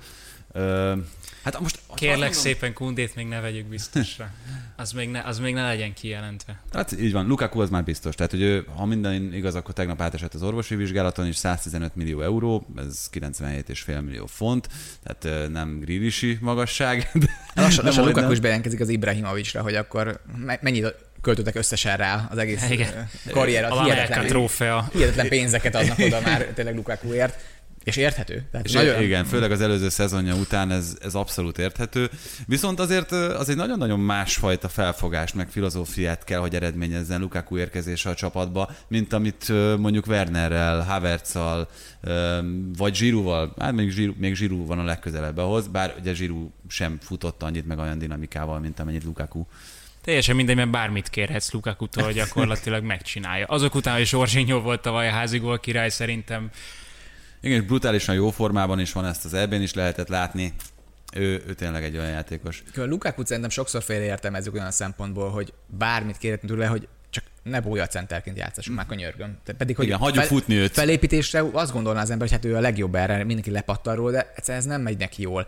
Hát most Kérlek mondom- szépen Kundét még ne vegyük biztosra. Az még ne, az még ne legyen kijelentve. Hát így van, Lukaku az már biztos. Tehát, hogy ő, ha minden igaz, akkor tegnap átesett az orvosi vizsgálaton, és 115 millió euró, ez 97,5 millió font, tehát nem grillisi magasság. De Lassan, lassan majdnem. Lukaku is bejelentkezik az Ibrahimovicsra, hogy akkor me- mennyit költöttek összesen rá az egész Igen. ö, karrier. A hihetetlen, trófea. hihetetlen pénzeket adnak oda már tényleg Lukakuért, és érthető. Tehát És nagyon, igen, főleg az előző szezonja után ez, ez abszolút érthető. Viszont azért az egy nagyon-nagyon másfajta felfogást, meg filozófiát kell, hogy eredményezzen Lukaku érkezése a csapatba, mint amit mondjuk Wernerrel, Havertzal, vagy Zsirúval, hát még Zsiru, még Zsiru van a legközelebb ahhoz, bár ugye Zsiru sem futott annyit, meg olyan dinamikával, mint amennyit Lukaku. Teljesen mindegy, mert bármit kérhetsz Lukakutól, hogy gyakorlatilag megcsinálja. Azok után, hogy Zsorzsinyó volt tavaly a házigól király, szerintem Igen, és brutálisan jó formában is van, ezt az ebben is lehetett látni. Ő, ő tényleg egy olyan játékos. A Lukaku szerintem sokszor félreértelmezzük olyan szempontból, hogy bármit kérhetünk tőle, hogy csak ne bólja centerként játszassunk, már könyörgöm. Te pedig, hogy Igen, hagyjuk futni őt. Felépítésre azt gondolná az ember, hogy hát ő a legjobb erre, mindenki lepattan róla, de egyszerűen ez nem megy neki jól.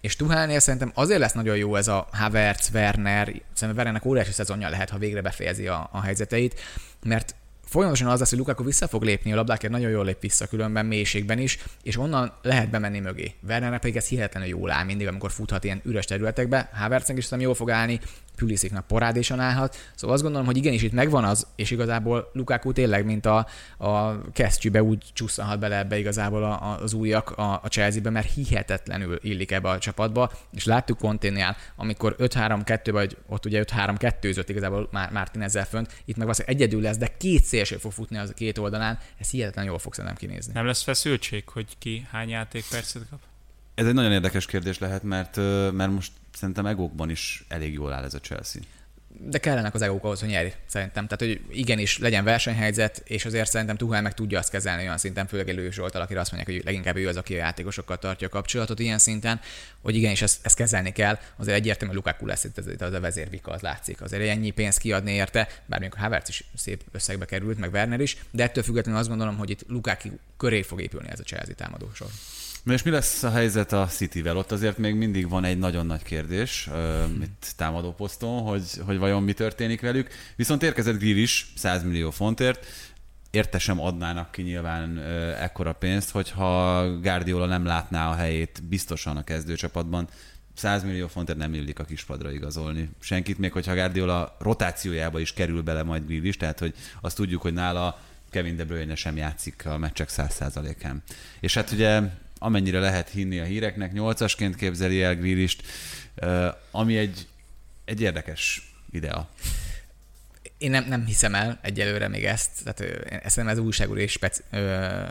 És Tuhálnél szerintem azért lesz nagyon jó ez a Havertz, Werner, szerintem Wernernek óriási szezonja lehet, ha végre befejezi a, a helyzeteit, mert folyamatosan az lesz, hogy Lukaku vissza fog lépni a labdákért, nagyon jól lép vissza különben mélységben is, és onnan lehet bemenni mögé. Wernernek pedig ez hihetetlenül jól áll mindig, amikor futhat ilyen üres területekbe. Havertznek is szerintem jól fog állni, Pulisiknak porádésan állhat. Szóval azt gondolom, hogy igenis itt megvan az, és igazából Lukaku tényleg, mint a, a kesztyűbe úgy csúszhat bele ebbe igazából a, az újak a, a Chelsea-be, mert hihetetlenül illik ebbe a csapatba, és láttuk Konténál, amikor 5-3-2, vagy ott ugye 5-3-2 igazából Martin ezzel fönt, itt meg valószínűleg egyedül lesz, de két szélső fog futni az a két oldalán, ez hihetetlen jól fog szerintem kinézni. Nem lesz feszültség, hogy ki hány játékpercet kap? Ez egy nagyon érdekes kérdés lehet, mert, mert most szerintem egókban is elég jól áll ez a Chelsea. De kellenek az egók ahhoz, hogy nyeri, szerintem. Tehát, hogy igenis legyen versenyhelyzet, és azért szerintem Tuchel meg tudja azt kezelni olyan szinten, főleg egy Zsoltal, akire azt mondják, hogy leginkább ő az, aki a játékosokkal tartja a kapcsolatot ilyen szinten, hogy igenis ezt, ezt kezelni kell. Azért egyértelmű, Lukaku lesz itt az, az a vezérvika, az látszik. Azért ennyi pénzt kiadni érte, bár még a Havertz is szép összegbe került, meg Werner is, de ettől függetlenül azt gondolom, hogy itt Lukaku köré fog épülni ez a Chelsea támadósor. Na és mi lesz a helyzet a City-vel? Ott azért még mindig van egy nagyon nagy kérdés uh, itt támadó poszton, hogy, hogy vajon mi történik velük. Viszont érkezett Grill is 100 millió fontért, érte sem adnának ki nyilván ekkora pénzt, hogyha Guardiola nem látná a helyét biztosan a kezdőcsapatban. 100 millió fontért nem illik a kispadra igazolni senkit, még hogyha Guardiola rotációjába is kerül bele majd Grill is, tehát hogy azt tudjuk, hogy nála Kevin De Bruyne sem játszik a meccsek 100%-án. És hát ugye amennyire lehet hinni a híreknek, nyolcasként képzeli el Grillist, ami egy, egy érdekes idea. Én nem, nem hiszem el egyelőre még ezt, tehát ezt nem ez újságúr és speci, ö,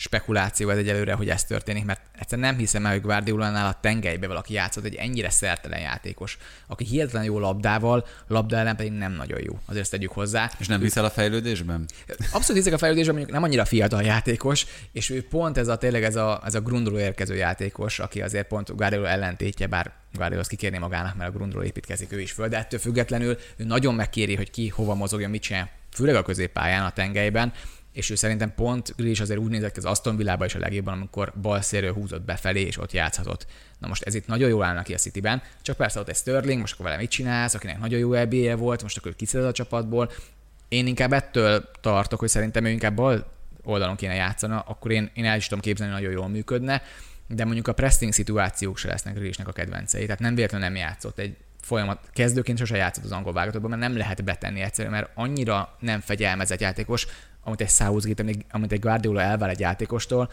spekuláció ez egyelőre, hogy ez történik, mert egyszerűen nem hiszem el, hogy Guardiola-nál a tengelybe valaki játszott egy ennyire szertelen játékos, aki hihetetlen jó labdával, labda ellen pedig nem nagyon jó. Azért ezt tegyük hozzá. És nem hiszel a fejlődésben? Abszolút hiszek a fejlődésben, mondjuk nem annyira fiatal játékos, és ő pont ez a tényleg ez a, ez a grundról érkező játékos, aki azért pont Guardiola ellentétje, bár Guardiola kikérni magának, mert a grundról építkezik ő is föl, de ettől függetlenül ő nagyon megkéri, hogy ki hova mozogjon, mit csinál, főleg a középpályán, a tengelyben, és ő szerintem pont is azért úgy nézett az Aston Villában is a legjobban, amikor bal szélről húzott befelé, és ott játszhatott. Na most ez itt nagyon jól állnak ki a Cityben, csak persze ott egy Sterling, most akkor vele mit csinálsz, akinek nagyon jó ebéje volt, most akkor kiszeded a csapatból. Én inkább ettől tartok, hogy szerintem ő inkább bal oldalon kéne játszana, akkor én, én el is tudom képzelni, hogy nagyon jól működne, de mondjuk a pressing szituációk se lesznek Grealishnek a kedvencei. Tehát nem véletlenül nem játszott egy folyamat kezdőként sose játszott az angol válogatottban, mert nem lehet betenni egyszerűen, mert annyira nem fegyelmezett játékos, amit egy Southgate, amit egy Guardiola elvár egy játékostól,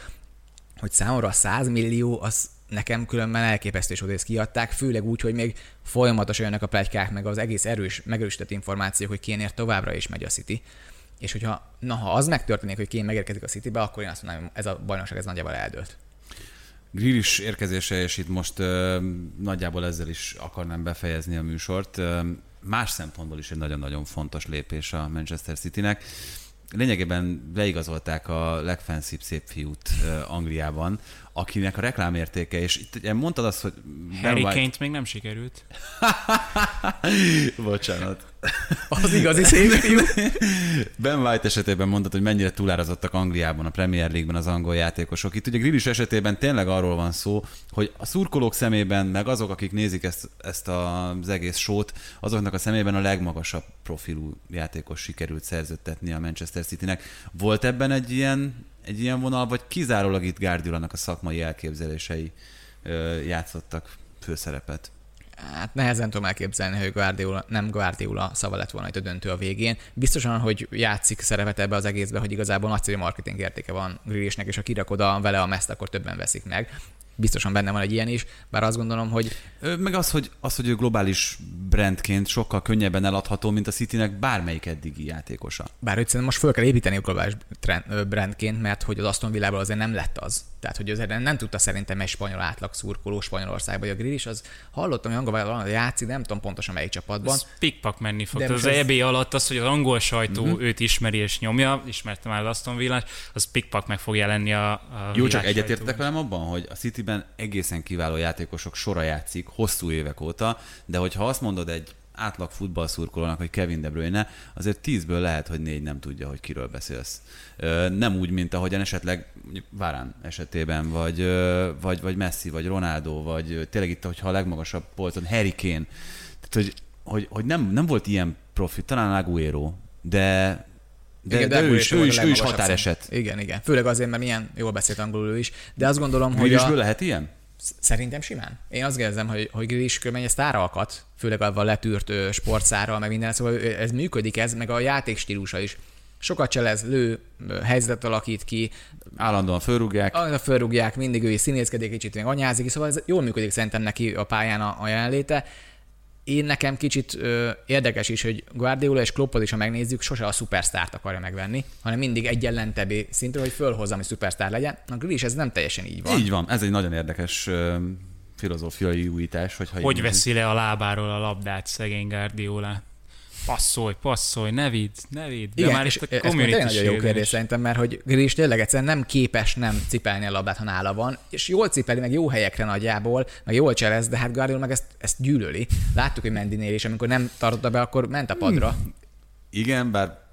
hogy számomra a 100 millió az nekem különben elképesztő, és ezt kiadták, főleg úgy, hogy még folyamatosan jönnek a plegykák, meg az egész erős, megerősített információk, hogy kénért továbbra is megy a City. És hogyha, na, ha az megtörténik, hogy Kén megérkezik a Citybe, akkor én azt mondanám, hogy ez a bajnokság ez nagyjából eldőlt. Grillis érkezése, és itt most uh, nagyjából ezzel is akarnám befejezni a műsort. Uh, más szempontból is egy nagyon-nagyon fontos lépés a Manchester Citynek lényegében leigazolták a legfenszibb szép fiút Angliában, akinek a reklámértéke, és itt mondtad azt, hogy... Harry Kane-t még nem sikerült. Bocsánat. Az igazi szép fiú. Ben White esetében mondtad, hogy mennyire túlárazottak Angliában, a Premier League-ben az angol játékosok. Itt ugye Grealish esetében tényleg arról van szó, hogy a szurkolók szemében, meg azok, akik nézik ezt, ezt az egész sót, azoknak a szemében a legmagasabb profilú játékos sikerült szerződtetni a Manchester Citynek. Volt ebben egy ilyen egy ilyen vonal, vagy kizárólag itt Guardiola-nak a szakmai elképzelései játszottak főszerepet? Hát nehezen tudom elképzelni, hogy Guardiola, nem Guardiola szava lett volna itt a döntő a végén. Biztosan, hogy játszik szerepet ebbe az egészbe, hogy igazából nagyszerű marketing értéke van Grealishnek, és ha kirakod a, vele a meszt, akkor többen veszik meg biztosan benne van egy ilyen is, bár azt gondolom, hogy... Meg az, hogy, az, hogy ő globális brandként sokkal könnyebben eladható, mint a Citynek bármelyik eddigi játékosa. Bár hogy most föl kell építeni a globális brandként, mert hogy az Aston Villából azért nem lett az. Tehát, hogy azért nem tudta szerintem egy spanyol átlag szurkoló Spanyolországban, hogy a grill is az hallottam, hogy angol valami játszik, nem tudom pontosan melyik csapatban. Ez pikpak menni fog. az ez... EB alatt az, hogy az angol sajtó uh-huh. őt ismeri és nyomja, ismerte már az Aston Villás, az pikpak meg fog jelenni a, a Jó, csak egyetértek velem abban, hogy a Cityben egészen kiváló játékosok sora játszik hosszú évek óta, de hogyha azt mondod egy átlag futballszurkolónak, hogy Kevin De Bruyne, azért tízből lehet, hogy négy nem tudja, hogy kiről beszélsz. Nem úgy, mint ahogyan esetleg Várán esetében, vagy, vagy, vagy Messi, vagy Ronaldo, vagy tényleg itt, hogyha a legmagasabb polcon Harry Kane. Tehát, hogy, hogy, hogy nem, nem volt ilyen profi, talán Aguero, de De, Igen, de ő ebből is, ő is, ő is határeset. Igen, igen. Főleg azért, mert milyen jól beszélt angolul ő is. De azt gondolom, hogy a... lehet ilyen? Szerintem simán. Én azt érzem, hogy, hogy Grealish körülbelül egy sztára akadt, főleg avval letűrt ö, sportszárral, meg minden, szóval ez működik, ez, meg a játék stílusa is. Sokat cselez, lő, helyzetet alakít ki, Állandóan fölrúgják. arra fölrúgják, mindig ő is színészkedik, kicsit még anyázik, szóval ez jól működik szerintem neki a pályán a, a jelenléte. Én nekem kicsit ö, érdekes is, hogy Guardiola és Kloppot is, ha megnézzük, sose a szupersztárt akarja megvenni, hanem mindig egy ellentebbé szintről, hogy fölhozza, hogy szupersztár legyen. A Grealish ez nem teljesen így van. Így van, ez egy nagyon érdekes ö, filozófiai újítás, hogyha Hogy veszi le a lábáról a labdát szegény Guardiola? Passzolj, passzolj, ne vidd, ne vidd. De Igen, már és itt a ez community nagyon jó kérdés is. szerintem, mert hogy Grealish tényleg egyszerűen nem képes nem cipelni a labdát, ha nála van, és jól cipeli, meg jó helyekre nagyjából, meg jól cselez, de hát Guardiola meg ezt, ezt gyűlöli. Láttuk, hogy Mendinél is, amikor nem tartotta be, akkor ment a padra. Hmm. Igen, bár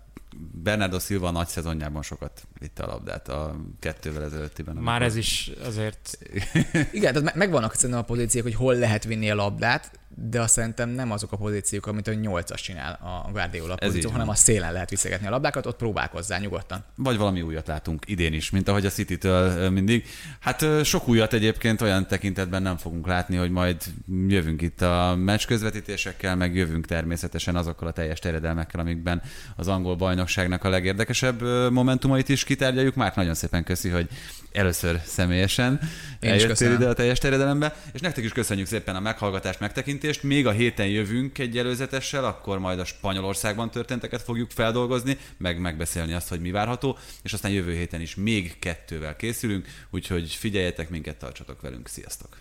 Bernardo Silva a nagy szezonjában sokat vitte a labdát a kettővel ezelőttiben. Már ez is azért Igen, tehát me- megvannak szerintem a pozíciók, hogy hol lehet vinni a labdát, de azt szerintem nem azok a pozíciók, amit a nyolcas csinál a Guardiola pozíció, hanem van. a szélen lehet viszegetni a labdákat, ott próbálkozzál nyugodtan. Vagy valami újat látunk idén is, mint ahogy a City-től mindig. Hát sok újat egyébként olyan tekintetben nem fogunk látni, hogy majd jövünk itt a meccs közvetítésekkel, meg jövünk természetesen azokkal a teljes terjedelmekkel, amikben az angol bajnokságnak a legérdekesebb momentumait is kitárgyaljuk. Már nagyon szépen köszi, hogy először személyesen eljöttél ide a teljes terjedelembe, és nektek is köszönjük szépen a meghallgatást, megtekintést. Még a héten jövünk egy előzetessel, akkor majd a Spanyolországban történteket fogjuk feldolgozni, meg megbeszélni azt, hogy mi várható, és aztán jövő héten is még kettővel készülünk, úgyhogy figyeljetek minket, tartsatok velünk, sziasztok!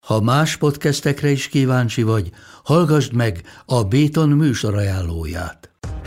Ha más podcastekre is kíváncsi vagy, hallgassd meg a Béton műsor ajánlóját.